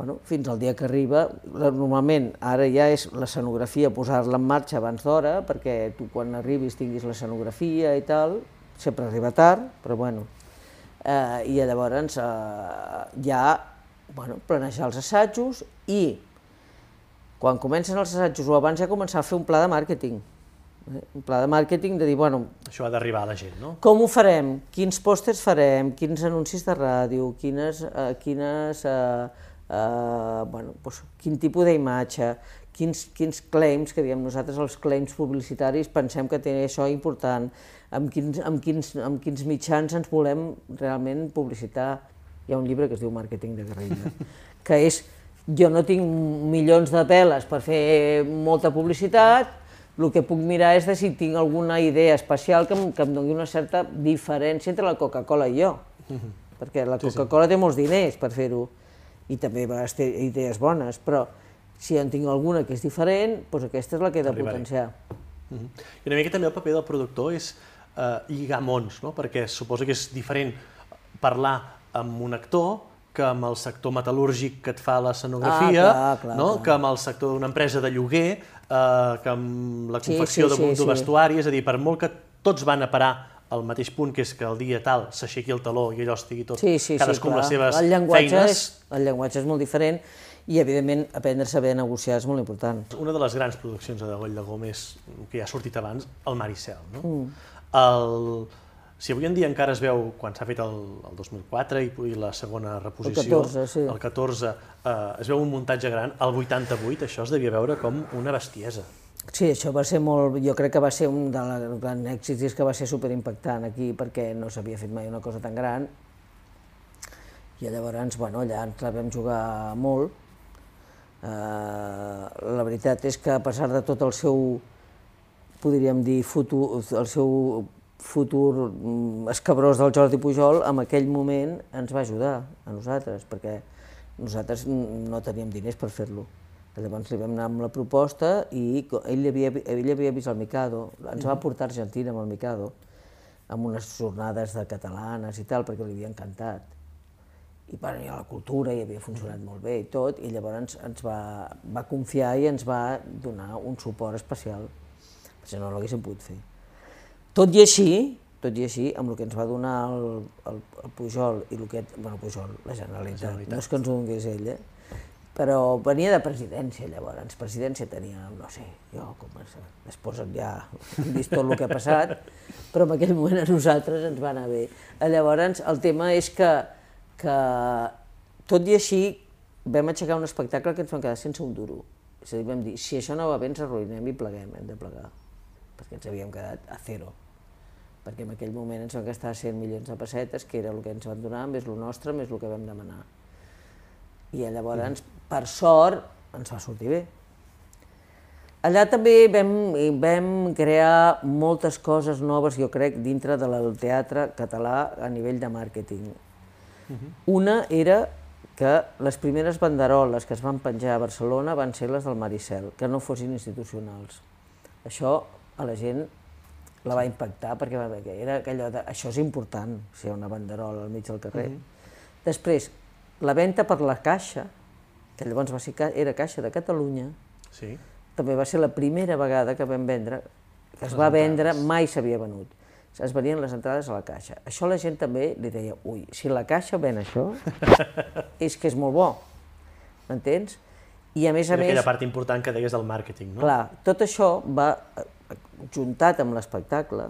bueno, fins al dia que arriba, normalment ara ja és l'escenografia posar-la en marxa abans d'hora, perquè tu quan arribis tinguis l'escenografia i tal, sempre arriba tard, però bueno, eh, i llavors eh, ja bueno, planejar els assajos i quan comencen els assajos o abans ja començar a fer un pla de màrqueting, eh, un pla de màrqueting de dir, bueno... Això ha d'arribar a la gent, no? Com ho farem? Quins pòsters farem? Quins anuncis de ràdio? Quines, eh, quines eh, eh, bueno, doncs, quin tipus d'imatge, quins, quins claims, que diem nosaltres els claims publicitaris pensem que té això important, amb quins, amb, quins, amb quins mitjans ens volem realment publicitar. Hi ha un llibre que es diu Màrqueting de guerrilla, que és jo no tinc milions de peles per fer molta publicitat, el que puc mirar és de si tinc alguna idea especial que em, que em doni una certa diferència entre la Coca-Cola i jo. Uh -huh. Perquè la Coca-Cola sí, sí. té molts diners per fer-ho i també a vegades té idees bones, però si en tinc alguna que és diferent, doncs aquesta és la que he de potenciar. Uh -huh. I una mica també el paper del productor és eh, lligar mons, no? perquè suposo que és diferent parlar amb un actor que amb el sector metal·lúrgic que et fa l'escenografia, ah, no? clar. que amb el sector d'una empresa de lloguer, eh, que amb la confecció sí, sí, de, sí, de vestuari, sí. és a dir, per molt que tots van a parar al mateix punt, que és que el dia tal s'aixequi el taló i allò estigui tot, sí, sí, cadascú sí, amb les seves el feines. És, el llenguatge és molt diferent i, evidentment, aprendre a saber negociar és molt important. Una de les grans produccions de Goll de Gómez, que ja ha sortit abans, el Maricel. No? Mm. El, si avui en dia encara es veu, quan s'ha fet el, el 2004 i, i la segona reposició, el 14, sí. el 14 eh, es veu un muntatge gran, el 88 això es devia veure com una bestiesa. Sí, això va ser molt, jo crec que va ser un dels grans èxits és que va ser superimpactant aquí perquè no s'havia fet mai una cosa tan gran i llavors, bueno, allà ens la vam jugar molt. Uh, la veritat és que a pesar de tot el seu, podríem dir, futur, el seu futur mm, escabrós del Jordi Pujol, en aquell moment ens va ajudar a nosaltres, perquè nosaltres no teníem diners per fer-lo. Llavors li vam anar amb la proposta i ell havia, ell havia vist el Mikado, ens va portar a Argentina amb el Mikado, amb unes jornades de catalanes i tal, perquè li havia encantat. I bueno, la cultura i havia funcionat molt bé i tot, i llavors ens, ens va, va confiar i ens va donar un suport especial, perquè no l'haguéssim pogut fer. Tot i així, tot i així, amb el que ens va donar el, el, el Pujol i el que... bueno, Pujol, la Generalitat, la Generalitat. no és que ens ho donés ell, eh? Però venia de presidència llavors, presidència tenia, no sé, jo com es, després ja hem vist tot el que ha passat, però en aquell moment a nosaltres ens va anar bé. Llavors el tema és que, que tot i així vam aixecar un espectacle que ens vam quedar sense un duro. És a dir, vam dir, si això no va bé ens arruïnem i pleguem, hem de plegar, perquè ens havíem quedat a zero perquè en aquell moment ens vam gastar 100 milions de pessetes, que era el que ens van donar, més el nostre, més el que vam demanar. I llavors, per sort, ens va sortir bé. Allà també vam, vam crear moltes coses noves, jo crec, dintre del teatre català a nivell de màrqueting. Uh -huh. Una era que les primeres banderoles que es van penjar a Barcelona van ser les del Maricel, que no fossin institucionals. Això a la gent la va impactar perquè va veure que era allò de això és important, si hi ha una banderola al mig del carrer. Mm -hmm. Després, la venda per la Caixa, que llavors va ser, era Caixa de Catalunya, sí. també va ser la primera vegada que vam vendre, que es va vendre, mai s'havia venut. Es venien les entrades a la Caixa. Això la gent també li deia, ui, si la Caixa ven això, és que és molt bo, m'entens? I a més a més... aquella part important que deies del màrqueting, no? Clar, tot això va juntat amb l'espectacle,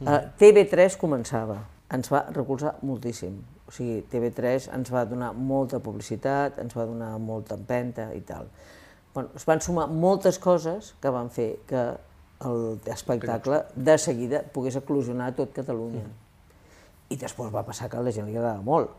mm. TV3 començava, ens va recolzar moltíssim. O sigui, TV3 ens va donar molta publicitat, ens va donar molta empenta i tal. Bueno, es van sumar moltes coses que van fer que l'espectacle de seguida pogués eclosionar tot Catalunya. I després va passar que a la gent li agradava molt,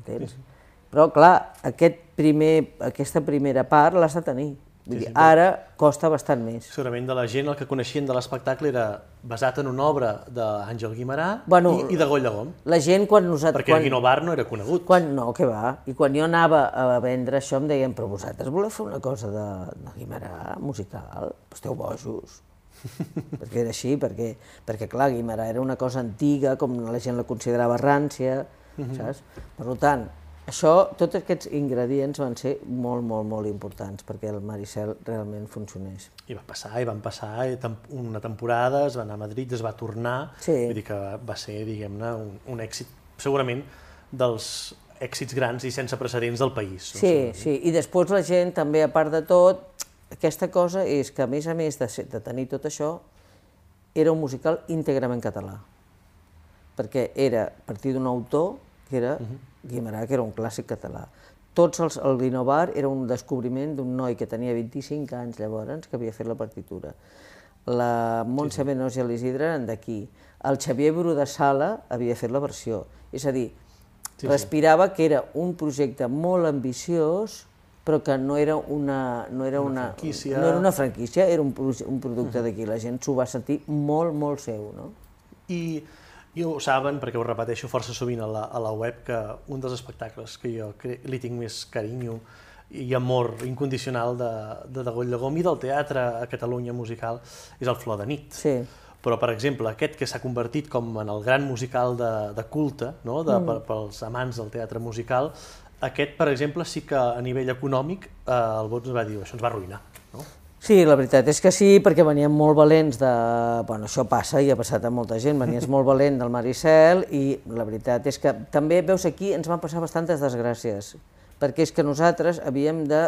entens? Sí, sí. Però, clar, aquest primer, aquesta primera part l'has de tenir. Vull dir, ara costa bastant més. Segurament de la gent el que coneixien de l'espectacle era basat en una obra d'Àngel Guimarà bueno, i, i de Goll Lagom. La gent quan nosaltres... Perquè quan, Guino Bar no era conegut. Quan, no, què va. I quan jo anava a vendre això em deien, però vosaltres voleu fer una cosa de, de Guimarà musical? Esteu bojos. perquè era així, perquè, perquè clar, Guimarà era una cosa antiga, com la gent la considerava rància, uh mhm. -huh. saps? Per tant, això, tots aquests ingredients van ser molt, molt, molt importants perquè el Maricel realment funcionés. I va passar, i van passar i una temporada, es va anar a Madrid, es va tornar, sí. vull dir que va ser, diguem-ne, un, un èxit, segurament, dels èxits grans i sense precedents del país. No? Sí, sí, i després la gent també, a part de tot, aquesta cosa és que, a més a més de, ser, de tenir tot això, era un musical íntegrament català, perquè era a partir d'un autor que era Guimarà, que era un clàssic català. Tots els, el Guinovar era un descobriment d'un noi que tenia 25 anys llavors, que havia fet la partitura. La Montse sí, sí. Benós i l'Isidre eren d'aquí. El Xavier Bru de Sala havia fet la versió. És a dir, sí, respirava sí. que era un projecte molt ambiciós, però que no era una, no era una, una franquícia, no era una franquícia era un, un producte uh -huh. d'aquí. La gent s'ho va sentir molt, molt seu. No? I i ho saben, perquè ho repeteixo força sovint a la, a la web, que un dels espectacles que jo li tinc més carinyo i amor incondicional de, de Degoll de Gom i del teatre a Catalunya musical és el Flor de nit. Sí. Però, per exemple, aquest que s'ha convertit com en el gran musical de, de culte, no? de, mm. per, pels amants del teatre musical, aquest, per exemple, sí que a nivell econòmic eh, el Bots va dir això ens va arruïnar. Sí, la veritat és que sí, perquè veníem molt valents de... Bueno, això passa i ha passat a molta gent, venies molt valent del Maricel i la veritat és que també, veus, aquí ens van passar bastantes desgràcies, perquè és que nosaltres havíem de...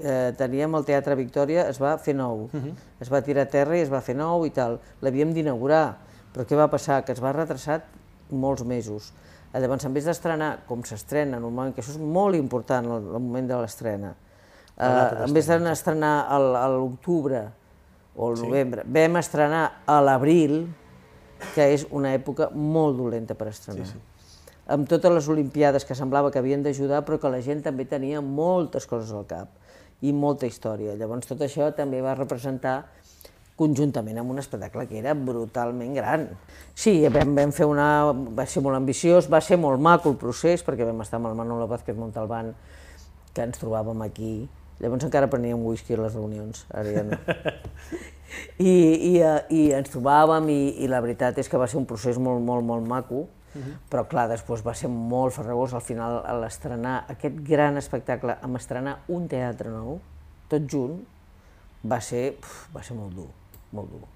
Eh, teníem el Teatre Victòria, es va fer nou, uh -huh. es va tirar a terra i es va fer nou i tal, l'havíem d'inaugurar, però què va passar? Que es va retrasar molts mesos. Llavors, en vez d'estrenar com s'estrena normalment, que això és molt important, el, el moment de l'estrena, Uh, en vez d'estrenar a l'octubre o al novembre, sí. vam estrenar a l'abril, que és una època molt dolenta per estrenar. Sí, sí. Amb totes les Olimpiades que semblava que havien d'ajudar, però que la gent també tenia moltes coses al cap i molta història. Llavors tot això també va representar conjuntament amb un espectacle que era brutalment gran. Sí, vam, vam fer una... va ser molt ambiciós, va ser molt maco el procés, perquè vam estar amb el Manolo Vázquez Montalbán, que ens trobàvem aquí, Llavors encara preníem whisky a les reunions, ara ja no. I, i, eh, i ens trobàvem i, i la veritat és que va ser un procés molt, molt, molt maco, uh mhm. -huh. però clar, després va ser molt farragós al final a l'estrenar aquest gran espectacle, amb estrenar un teatre nou, tot junt, va ser, uf, va ser molt dur, molt dur.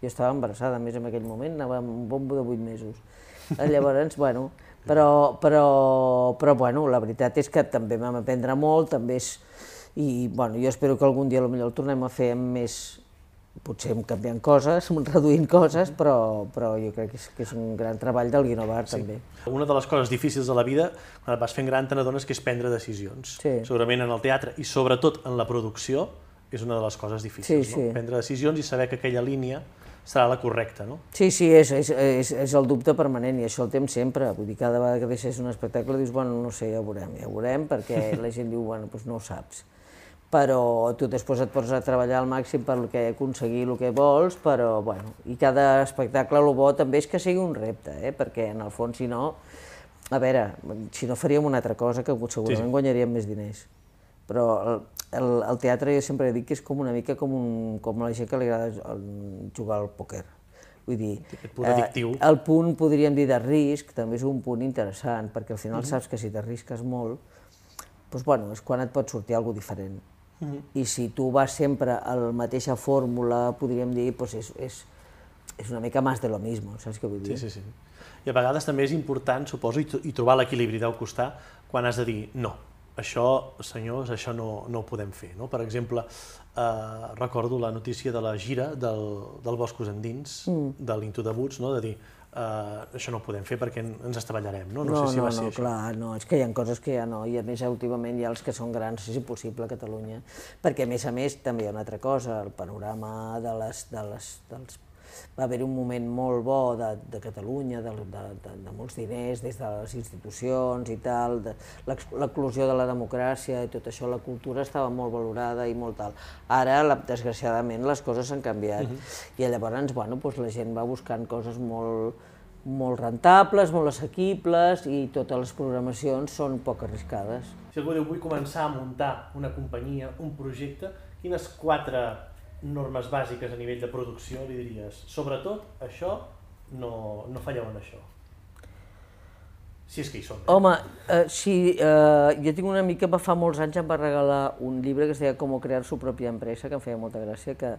Jo estava embarassada, més en aquell moment, anava amb un bombo de 8 mesos. Llavors, bueno, però, però, però bueno, la veritat és que també vam aprendre molt, també és, i bueno, jo espero que algun dia potser el tornem a fer amb més, potser canviant coses, reduint coses, però, però jo crec que és, que és un gran treball del Guinovar sí. també. Una de les coses difícils de la vida, quan et vas fent gran, te n'adones que és prendre decisions. Sí. Segurament en el teatre i sobretot en la producció és una de les coses difícils, sí, sí. no? prendre decisions i saber que aquella línia serà la correcta, no? Sí, sí, és, és, és, és el dubte permanent i això el temps sempre. Vull dir, cada vegada que deixes un espectacle dius, bueno, no sé, ja ho veurem, ja ho veurem, perquè la gent diu, bueno, doncs no ho saps però tu després et pots a treballar al màxim per que aconseguir el que vols, però bueno, i cada espectacle el bo també és que sigui un repte, eh? perquè en el fons si no, a veure, si no faríem una altra cosa que segurament sí, sí. guanyaríem més diners, però el, el teatre jo sempre dit que és com una mica com, un, com la gent que li agrada jugar al pòquer. Vull dir, Aquest punt addictiu. eh, el punt, podríem dir, de risc, també és un punt interessant, perquè al final saps que si t'arrisques molt, doncs, bueno, és quan et pot sortir alguna diferent. I si tu vas sempre a la mateixa fórmula, podríem dir, doncs és, és, és una mica més de lo mismo, saps què vull dir? Sí, sí, sí. I a vegades també és important, suposo, i, i trobar l'equilibri del costar quan has de dir no, això, senyors, això no, no ho podem fer. No? Per exemple, eh, recordo la notícia de la gira del, del Boscos Endins, mm. de l'Into de Woods, no? de dir eh, això no ho podem fer perquè en- ens estavellarem. No, no, no, sé si no, va ser no, això. clar, no, és que hi ha coses que ja no, i a més últimament hi ha els que són grans, és impossible a Catalunya, perquè a més a més també hi ha una altra cosa, el panorama de les, de les, dels va haver un moment molt bo de, de Catalunya, de, de, de, de molts diners des de les institucions i tal, de l'eclosió de la democràcia i tot això, la cultura estava molt valorada i molt tal. Ara, la, desgraciadament, les coses s'han canviat i llavors, bueno, doncs la gent va buscant coses molt, molt rentables, molt assequibles i totes les programacions són poc arriscades. Si algú diu vull començar a muntar una companyia, un projecte, quines quatre normes bàsiques a nivell de producció li diries? Sobretot, això, no, no falleu en això. Si és que hi són. eh? Home, eh, sí, eh, jo tinc una mica, fa molts anys em va regalar un llibre que es deia Com crear su pròpia empresa, que em feia molta gràcia, que,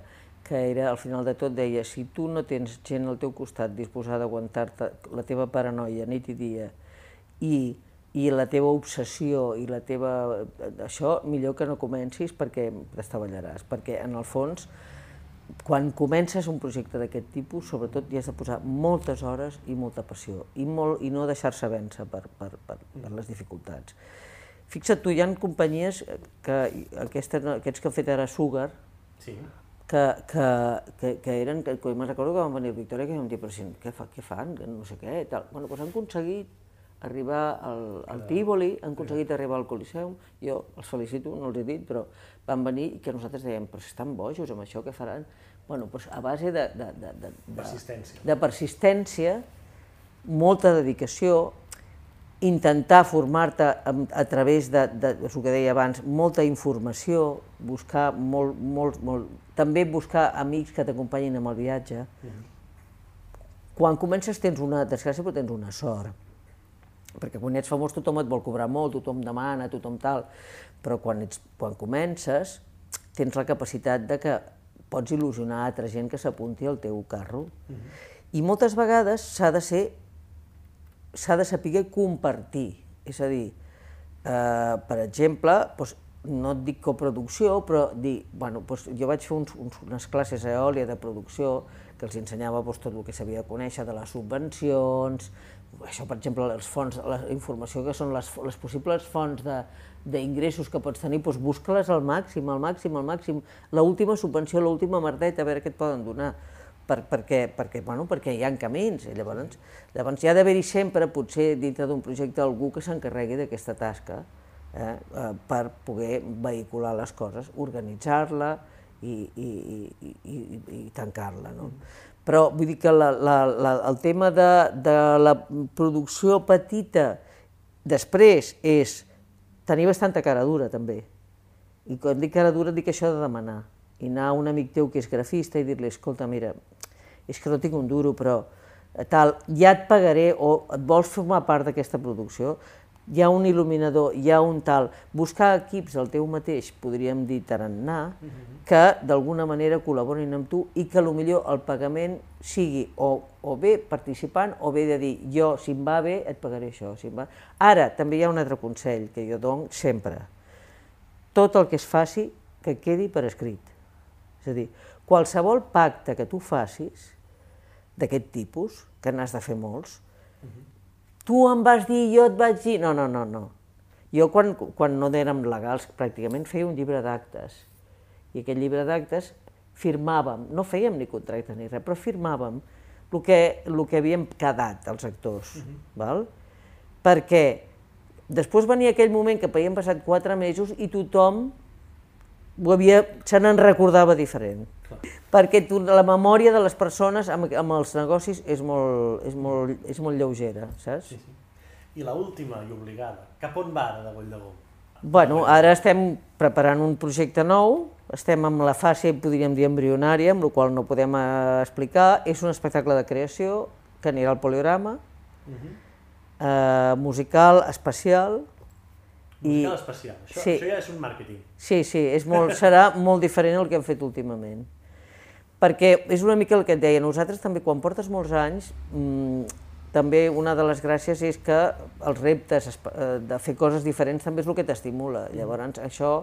que era, al final de tot, deia, si tu no tens gent al teu costat disposada a aguantar-te la teva paranoia nit i dia i, i la teva obsessió i la teva... això, millor que no comencis perquè t'estavellaràs, perquè en el fons quan comences un projecte d'aquest tipus, sobretot hi has de posar moltes hores i molta passió, i, molt, i no deixar-se vèncer per, per, per, per les dificultats. Fixa't tu, hi ha companyies que, aquesta, aquests que ha fet ara Sugar, Sí. que, que, que, que eren, que, que me'n recordo que van venir a Victòria que vam dir, però si, què, fa, què fan, que no sé què, tal. Bueno, doncs han aconseguit arribar al, al Tívoli, han aconseguit arribar al Coliseum, jo els felicito, no els he dit, però van venir i que nosaltres dèiem, però si estan bojos amb això, què faran? Bueno, doncs a base de, de, de, de, de, Persistència. de persistència, molta dedicació, intentar formar-te a, a través de, de, de el que deia abans, molta informació, buscar molt, molt, molt, també buscar amics que t'acompanyin amb el viatge. Quan comences tens una desgràcia però tens una sort, perquè quan ets famós tothom et vol cobrar molt, tothom demana, tothom tal, però quan, ets, quan comences tens la capacitat de que pots il·lusionar altra gent que s'apunti al teu carro. I moltes vegades s'ha de ser s'ha de saber compartir. És a dir, eh, per exemple, doncs, no et dic coproducció, però dir, bueno, doncs jo vaig fer uns, uns, unes classes a Eòlia de producció que els ensenyava doncs, tot el que s'havia de conèixer de les subvencions, això, per exemple, els fons, la informació que són les, les possibles fonts d'ingressos que pots tenir, doncs busca-les al màxim, al màxim, al màxim. L'última subvenció, l'última merdeta, a veure què et poden donar per, perquè, perquè, bueno, perquè hi ha camins. I llavors, llavors hi ha d'haver-hi sempre, potser dintre d'un projecte, algú que s'encarregui d'aquesta tasca eh, eh, per poder vehicular les coses, organitzar-la i, i, i, i, i, tancar-la. No? Però vull dir que la, la, la, el tema de, de la producció petita després és tenir bastanta cara dura, també. I quan dic cara dura, dic això de demanar. I anar a un amic teu que és grafista i dir-li, escolta, mira, és que no tinc un duro, però eh, tal, ja et pagaré, o et vols formar part d'aquesta producció, hi ha un il·luminador, hi ha un tal, buscar equips del teu mateix, podríem dir tarannà, que d'alguna manera col·laborin amb tu i que millor el pagament sigui o, o bé participant o bé de dir jo, si em va bé, et pagaré això. Si em va... Ara, també hi ha un altre consell que jo dono sempre. Tot el que es faci, que quedi per escrit. És a dir, qualsevol pacte que tu facis d'aquest tipus, que n'has de fer molts, tu em vas dir, jo et vaig dir... No, no, no, no. Jo, quan, quan no érem legals, pràcticament feia un llibre d'actes. I aquest llibre d'actes firmàvem, no fèiem ni contracte ni res, però firmàvem el que, el que havíem quedat els actors. Uh -huh. val? Perquè després venia aquell moment que havien passat quatre mesos i tothom ho havia, se n'en recordava diferent. Perquè tu, la memòria de les persones amb, amb els negocis és molt, és molt, és molt lleugera, saps? Sí, sí. I la última i obligada, cap on va ara de Goll de Gom? Bueno, ara estem preparant un projecte nou, estem en la fase, podríem dir, embrionària, amb la qual no podem eh, explicar. És un espectacle de creació que anirà al poliograma, uh -huh. eh, musical, especial, Musical especial. Això, Sí. això ja és un màrqueting. Sí, sí, és molt, serà molt diferent del que hem fet últimament. Perquè és una mica el que et deia, nosaltres també quan portes molts anys, mmm, també una de les gràcies és que els reptes eh, de fer coses diferents també és el que t'estimula. Llavors això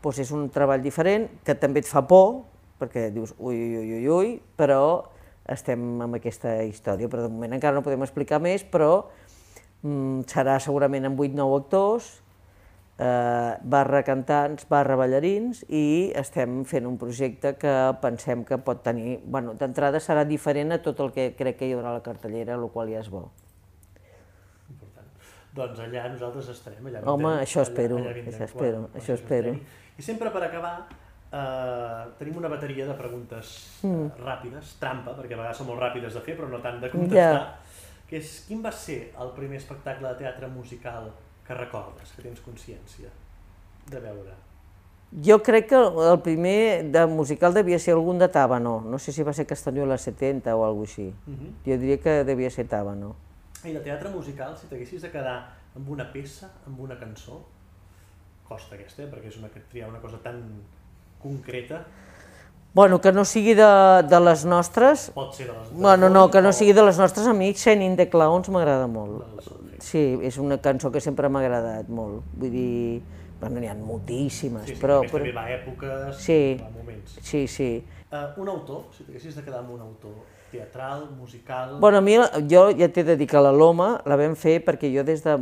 doncs és un treball diferent que també et fa por, perquè dius ui, ui, ui, ui, ui, però estem amb aquesta història, però de moment encara no podem explicar més, però mm, serà segurament amb 8-9 actors, eh, barra cantants, barra ballarins, i estem fent un projecte que pensem que pot tenir... Bueno, d'entrada serà diferent a tot el que crec que hi haurà a la cartellera, el qual ja és bo. Important. Doncs allà nosaltres estarem. Allà Home, vindrem, això espero, allà, allà això espero, quan- això espero. I sempre per acabar, eh, tenim una bateria de preguntes mm. ràpides, trampa, perquè a vegades són molt ràpides de fer, però no tant de contestar, que és quin va ser el primer espectacle de teatre musical que recordes, que tens consciència de veure? Jo crec que el primer de musical devia ser algun de Tàbano, no sé si va ser Castanyola 70 o alguna així. Uh -huh. Jo diria que devia ser Tàbano. I de teatre musical, si t'haguessis de quedar amb una peça, amb una cançó, costa aquesta, eh? perquè és una, triar una cosa tan concreta, Bueno, que no sigui de, de les nostres, pot ser de les... de bueno, no, que no sigui de les nostres amics, Shining the Clowns m'agrada molt. del Soulfake. Sí, és una cançó que sempre m'ha agradat molt. Vull dir, bueno, n'hi ha moltíssimes, Sí, sí, però... però, però també va a èpoques, Sí. va a moments. sí, sí. Uh, un autor, si t'haguessis de quedar amb un autor, teatral, musical... Bueno, a mi, jo ja t'he de dir que la Loma la vam fer perquè jo des de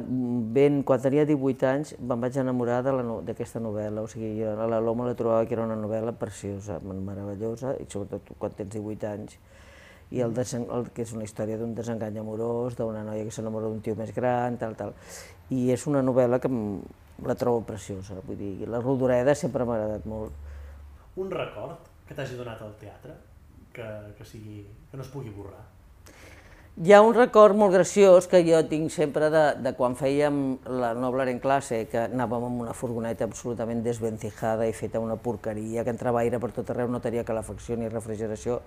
ben, quan tenia 18 anys, me'n vaig enamorar de la no- d'aquesta novel·la. O sigui, jo a la Loma la trobava que era una novel·la preciosa, meravellosa, i sobretot quan tens 18 anys. I el, desen, el que és una història d'un desengany amorós, d'una noia que s'enamora d'un tio més gran, tal, tal. I és una novel·la que la trobo preciosa, vull dir, la Rodoreda sempre m'ha agradat molt. Un record que t'hagi donat al teatre, que, que, sigui, que no es pugui borrar. Hi ha un record molt graciós que jo tinc sempre de, de quan fèiem la Nobler en classe, que anàvem amb una furgoneta absolutament desvencijada i feta una porqueria, que entrava aire per tot arreu, no tenia calefacció ni refrigeració,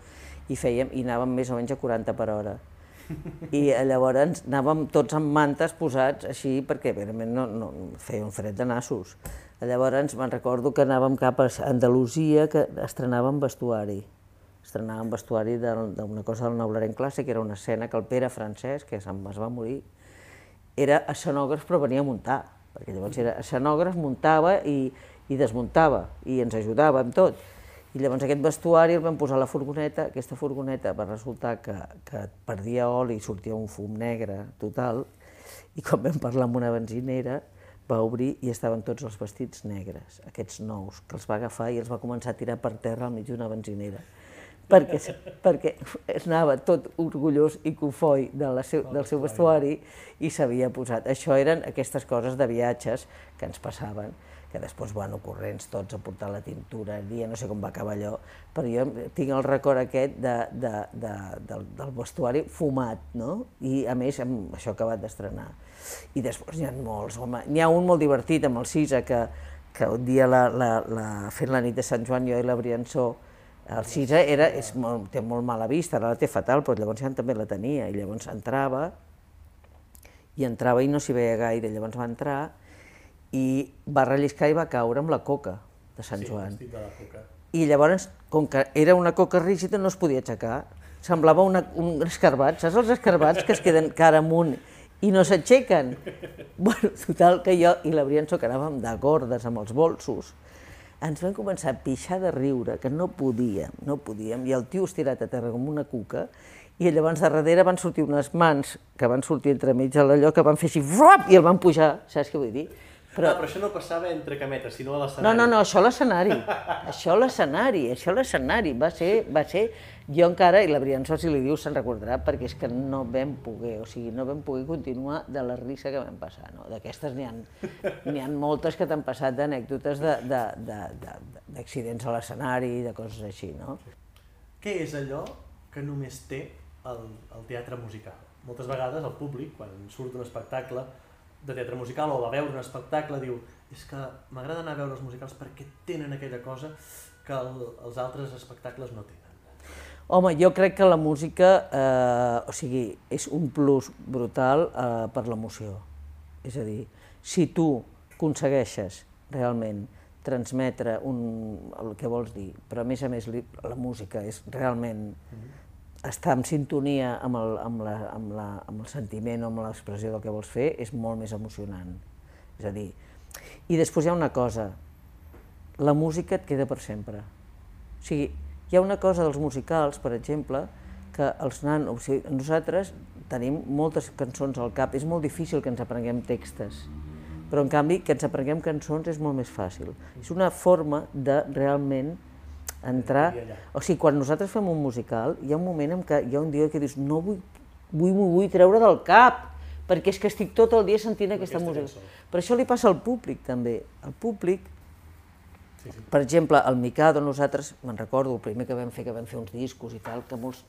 i fèiem, i anàvem més o menys a 40 per hora. I eh, llavors anàvem tots amb mantes posats així, perquè realment no, no, feia un fred de nassos. Llavors me'n recordo que anàvem cap a Andalusia, que estrenàvem vestuari estrenàvem vestuari del- d'una cosa del Nobler en classe, que era una escena que el Pere Francesc, que es va morir, era escenògraf però venia a muntar, perquè llavors era escenògraf, muntava i, i desmuntava, i ens ajudava amb tot. I llavors aquest vestuari el vam posar a la furgoneta, aquesta furgoneta va resultar que, que perdia oli i sortia un fum negre total, i quan vam parlar amb una benzinera, va obrir i estaven tots els vestits negres, aquests nous, que els va agafar i els va començar a tirar per terra al mig d'una benzinera perquè, perquè anava tot orgullós i cofoi de la seu, del seu vestuari i s'havia posat. Això eren aquestes coses de viatges que ens passaven, que després, bueno, corrents tots a portar la tintura, dia no sé com va acabar allò, però jo tinc el record aquest de, de, de, del, del vestuari fumat, no? I a més, amb això acabat d'estrenar. I després n'hi ha molts, home, n'hi ha un molt divertit amb el Cisa, que, que un dia la, la, la, fent la nit de Sant Joan, jo i la Briançó, el Cisa era, és molt, té molt mala vista, ara la té fatal, però llavors ja també la tenia, i llavors entrava, i entrava i no s'hi veia gaire, llavors va entrar i va relliscar i va caure amb la coca de Sant Sí, Joan. l'època. I llavors, com que era una coca rígida, no es podia aixecar. Semblava una, un escarbat, saps els escarbats que es queden cara amunt i no s'aixequen? Bueno, total, que jo i la Briançó, que anàvem de gordes amb els bolsos, ens vam començar a pixar de riure, que no podíem, no podíem, i el tio estirat a terra com una cuca, i llavors de darrere van sortir unes mans que van sortir entremig de l'allò, que van fer així, frop, i el van pujar, saps què vull dir? Però... Ah, però això no passava entre cametes, sinó a No, l'escenari. no, no, això a l'escenari, això a l'escenari, això a l'escenari, va ser, va ser, jo encara, i la Briançó si li diu se'n recordarà, perquè és que no vam poder, o sigui, no vam poder continuar de la risa que vam passar, no? D'aquestes n'hi ha, ha moltes que t'han passat d'anècdotes de- de- de- de- d'accidents a l'escenari, de coses així, no? Què és allò que només té el, el teatre musical? Moltes vegades el públic, quan surt un espectacle, de teatre musical o va veure un espectacle diu és que m'agrada anar a veure els musicals perquè tenen aquella cosa que el, els altres espectacles no tenen? Home, jo crec que la música, eh, o sigui, és un plus brutal eh, per l'emoció. És a dir, si tu aconsegueixes realment transmetre un, el que vols dir, però a més a més la música és realment estar en sintonia amb el, amb, la, amb, la, amb el sentiment o amb l'expressió del que vols fer és molt més emocionant. És a dir, i després hi ha una cosa, la música et queda per sempre. O sigui, hi ha una cosa dels musicals, per exemple, que els nanos, o sigui, nosaltres tenim moltes cançons al cap, és molt difícil que ens aprenguem textos però en canvi que ens aprenguem cançons és molt més fàcil. És una forma de realment entrar... O sigui, quan nosaltres fem un musical, hi ha un moment en què hi ha un dia que dius no vull, vull, vull, vull treure del cap, perquè és que estic tot el dia sentint aquesta, aquesta música. Cançó. Per això li passa al públic també. El públic, per exemple, el Mikado, nosaltres, me'n recordo, el primer que vam fer, que vam fer uns discos i tal, que molts,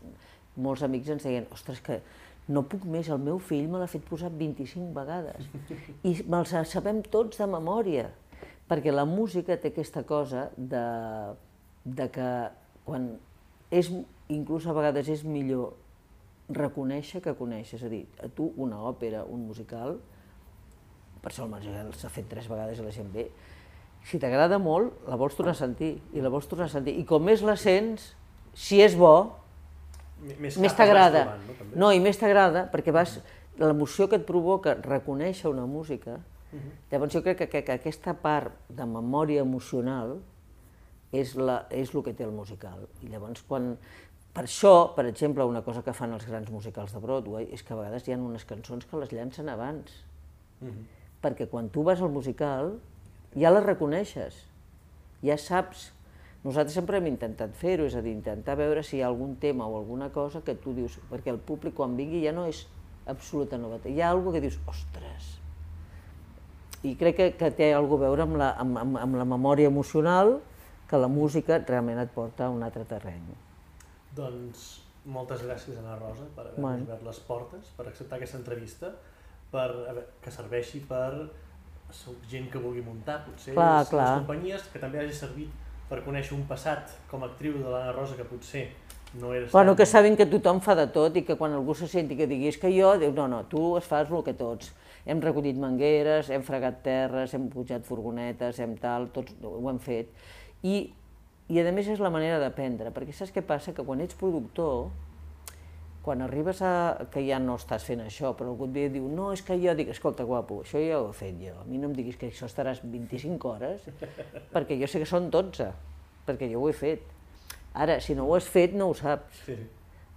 molts amics ens deien, ostres, que no puc més, el meu fill me l'ha fet posar 25 vegades. I me'ls sabem tots de memòria, perquè la música té aquesta cosa de, de que quan és, inclús a vegades és millor reconèixer que conèixer, és a dir, a tu una òpera, un musical, per això el musical s'ha fet tres vegades i la gent ve, si t'agrada molt, la vols tornar a sentir, i la vols tornar a sentir, i com més la sents, si és bo, més, més t'agrada. No, no, i més t'agrada perquè vas, l'emoció que et provoca reconèixer una música, uh -huh. llavors jo crec que, que, que aquesta part de memòria emocional és, la, és el que té el musical. I llavors quan, per això, per exemple, una cosa que fan els grans musicals de Broadway és que a vegades hi ha unes cançons que les llancen abans. Uh -huh. Perquè quan tu vas al musical ja les reconeixes, ja saps nosaltres sempre hem intentat fer-ho, és a dir, intentar veure si hi ha algun tema o alguna cosa que tu dius, perquè el públic quan vingui ja no és absoluta novetat, hi ha alguna que dius, ostres, i crec que, que té alguna a veure amb la, amb, amb, amb la memòria emocional que la música realment et porta a un altre terreny. Doncs moltes gràcies, Ana Rosa, per haver bueno. obert les portes, per acceptar aquesta entrevista, per que serveixi per gent que vulgui muntar, potser clar, les, clar. les companyies, que també hagi servit per conèixer un passat com a actriu de l'Anna Rosa que potser no era... Bueno, que saben que tothom fa de tot i que quan algú se senti que diguis que jo, diu, no, no, tu es fas el que tots. Hem recollit mangueres, hem fregat terres, hem pujat furgonetes, hem tal, tots ho hem fet. I, i a més és la manera d'aprendre, perquè saps què passa? Que quan ets productor, quan arribes a que ja no estàs fent això, però algú et ve i diu, no, és que jo dic, escolta, guapo, això ja ho he fet jo, a mi no em diguis que això estaràs 25 hores, perquè jo sé que són 12, perquè jo ho he fet. Ara, si no ho has fet, no ho saps. Sí.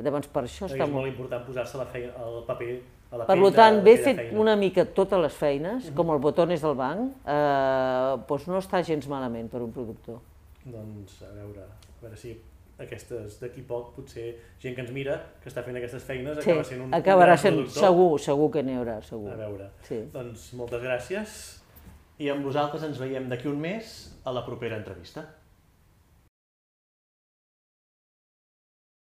Llavors, per això està... És molt important posar-se la feina, el paper a la Per tant, bé fet feina. una mica totes les feines, uh -huh. com el botones del banc, eh, doncs no està gens malament per un productor. Doncs a veure, a veure si aquestes d'aquí poc, potser gent que ens mira, que està fent aquestes feines, sí, acaba sent un, acabarà un sent, productor. Segur, segur que n'hi haurà, segur. A veure, sí. doncs moltes gràcies i amb vosaltres ens veiem d'aquí un mes a la propera entrevista.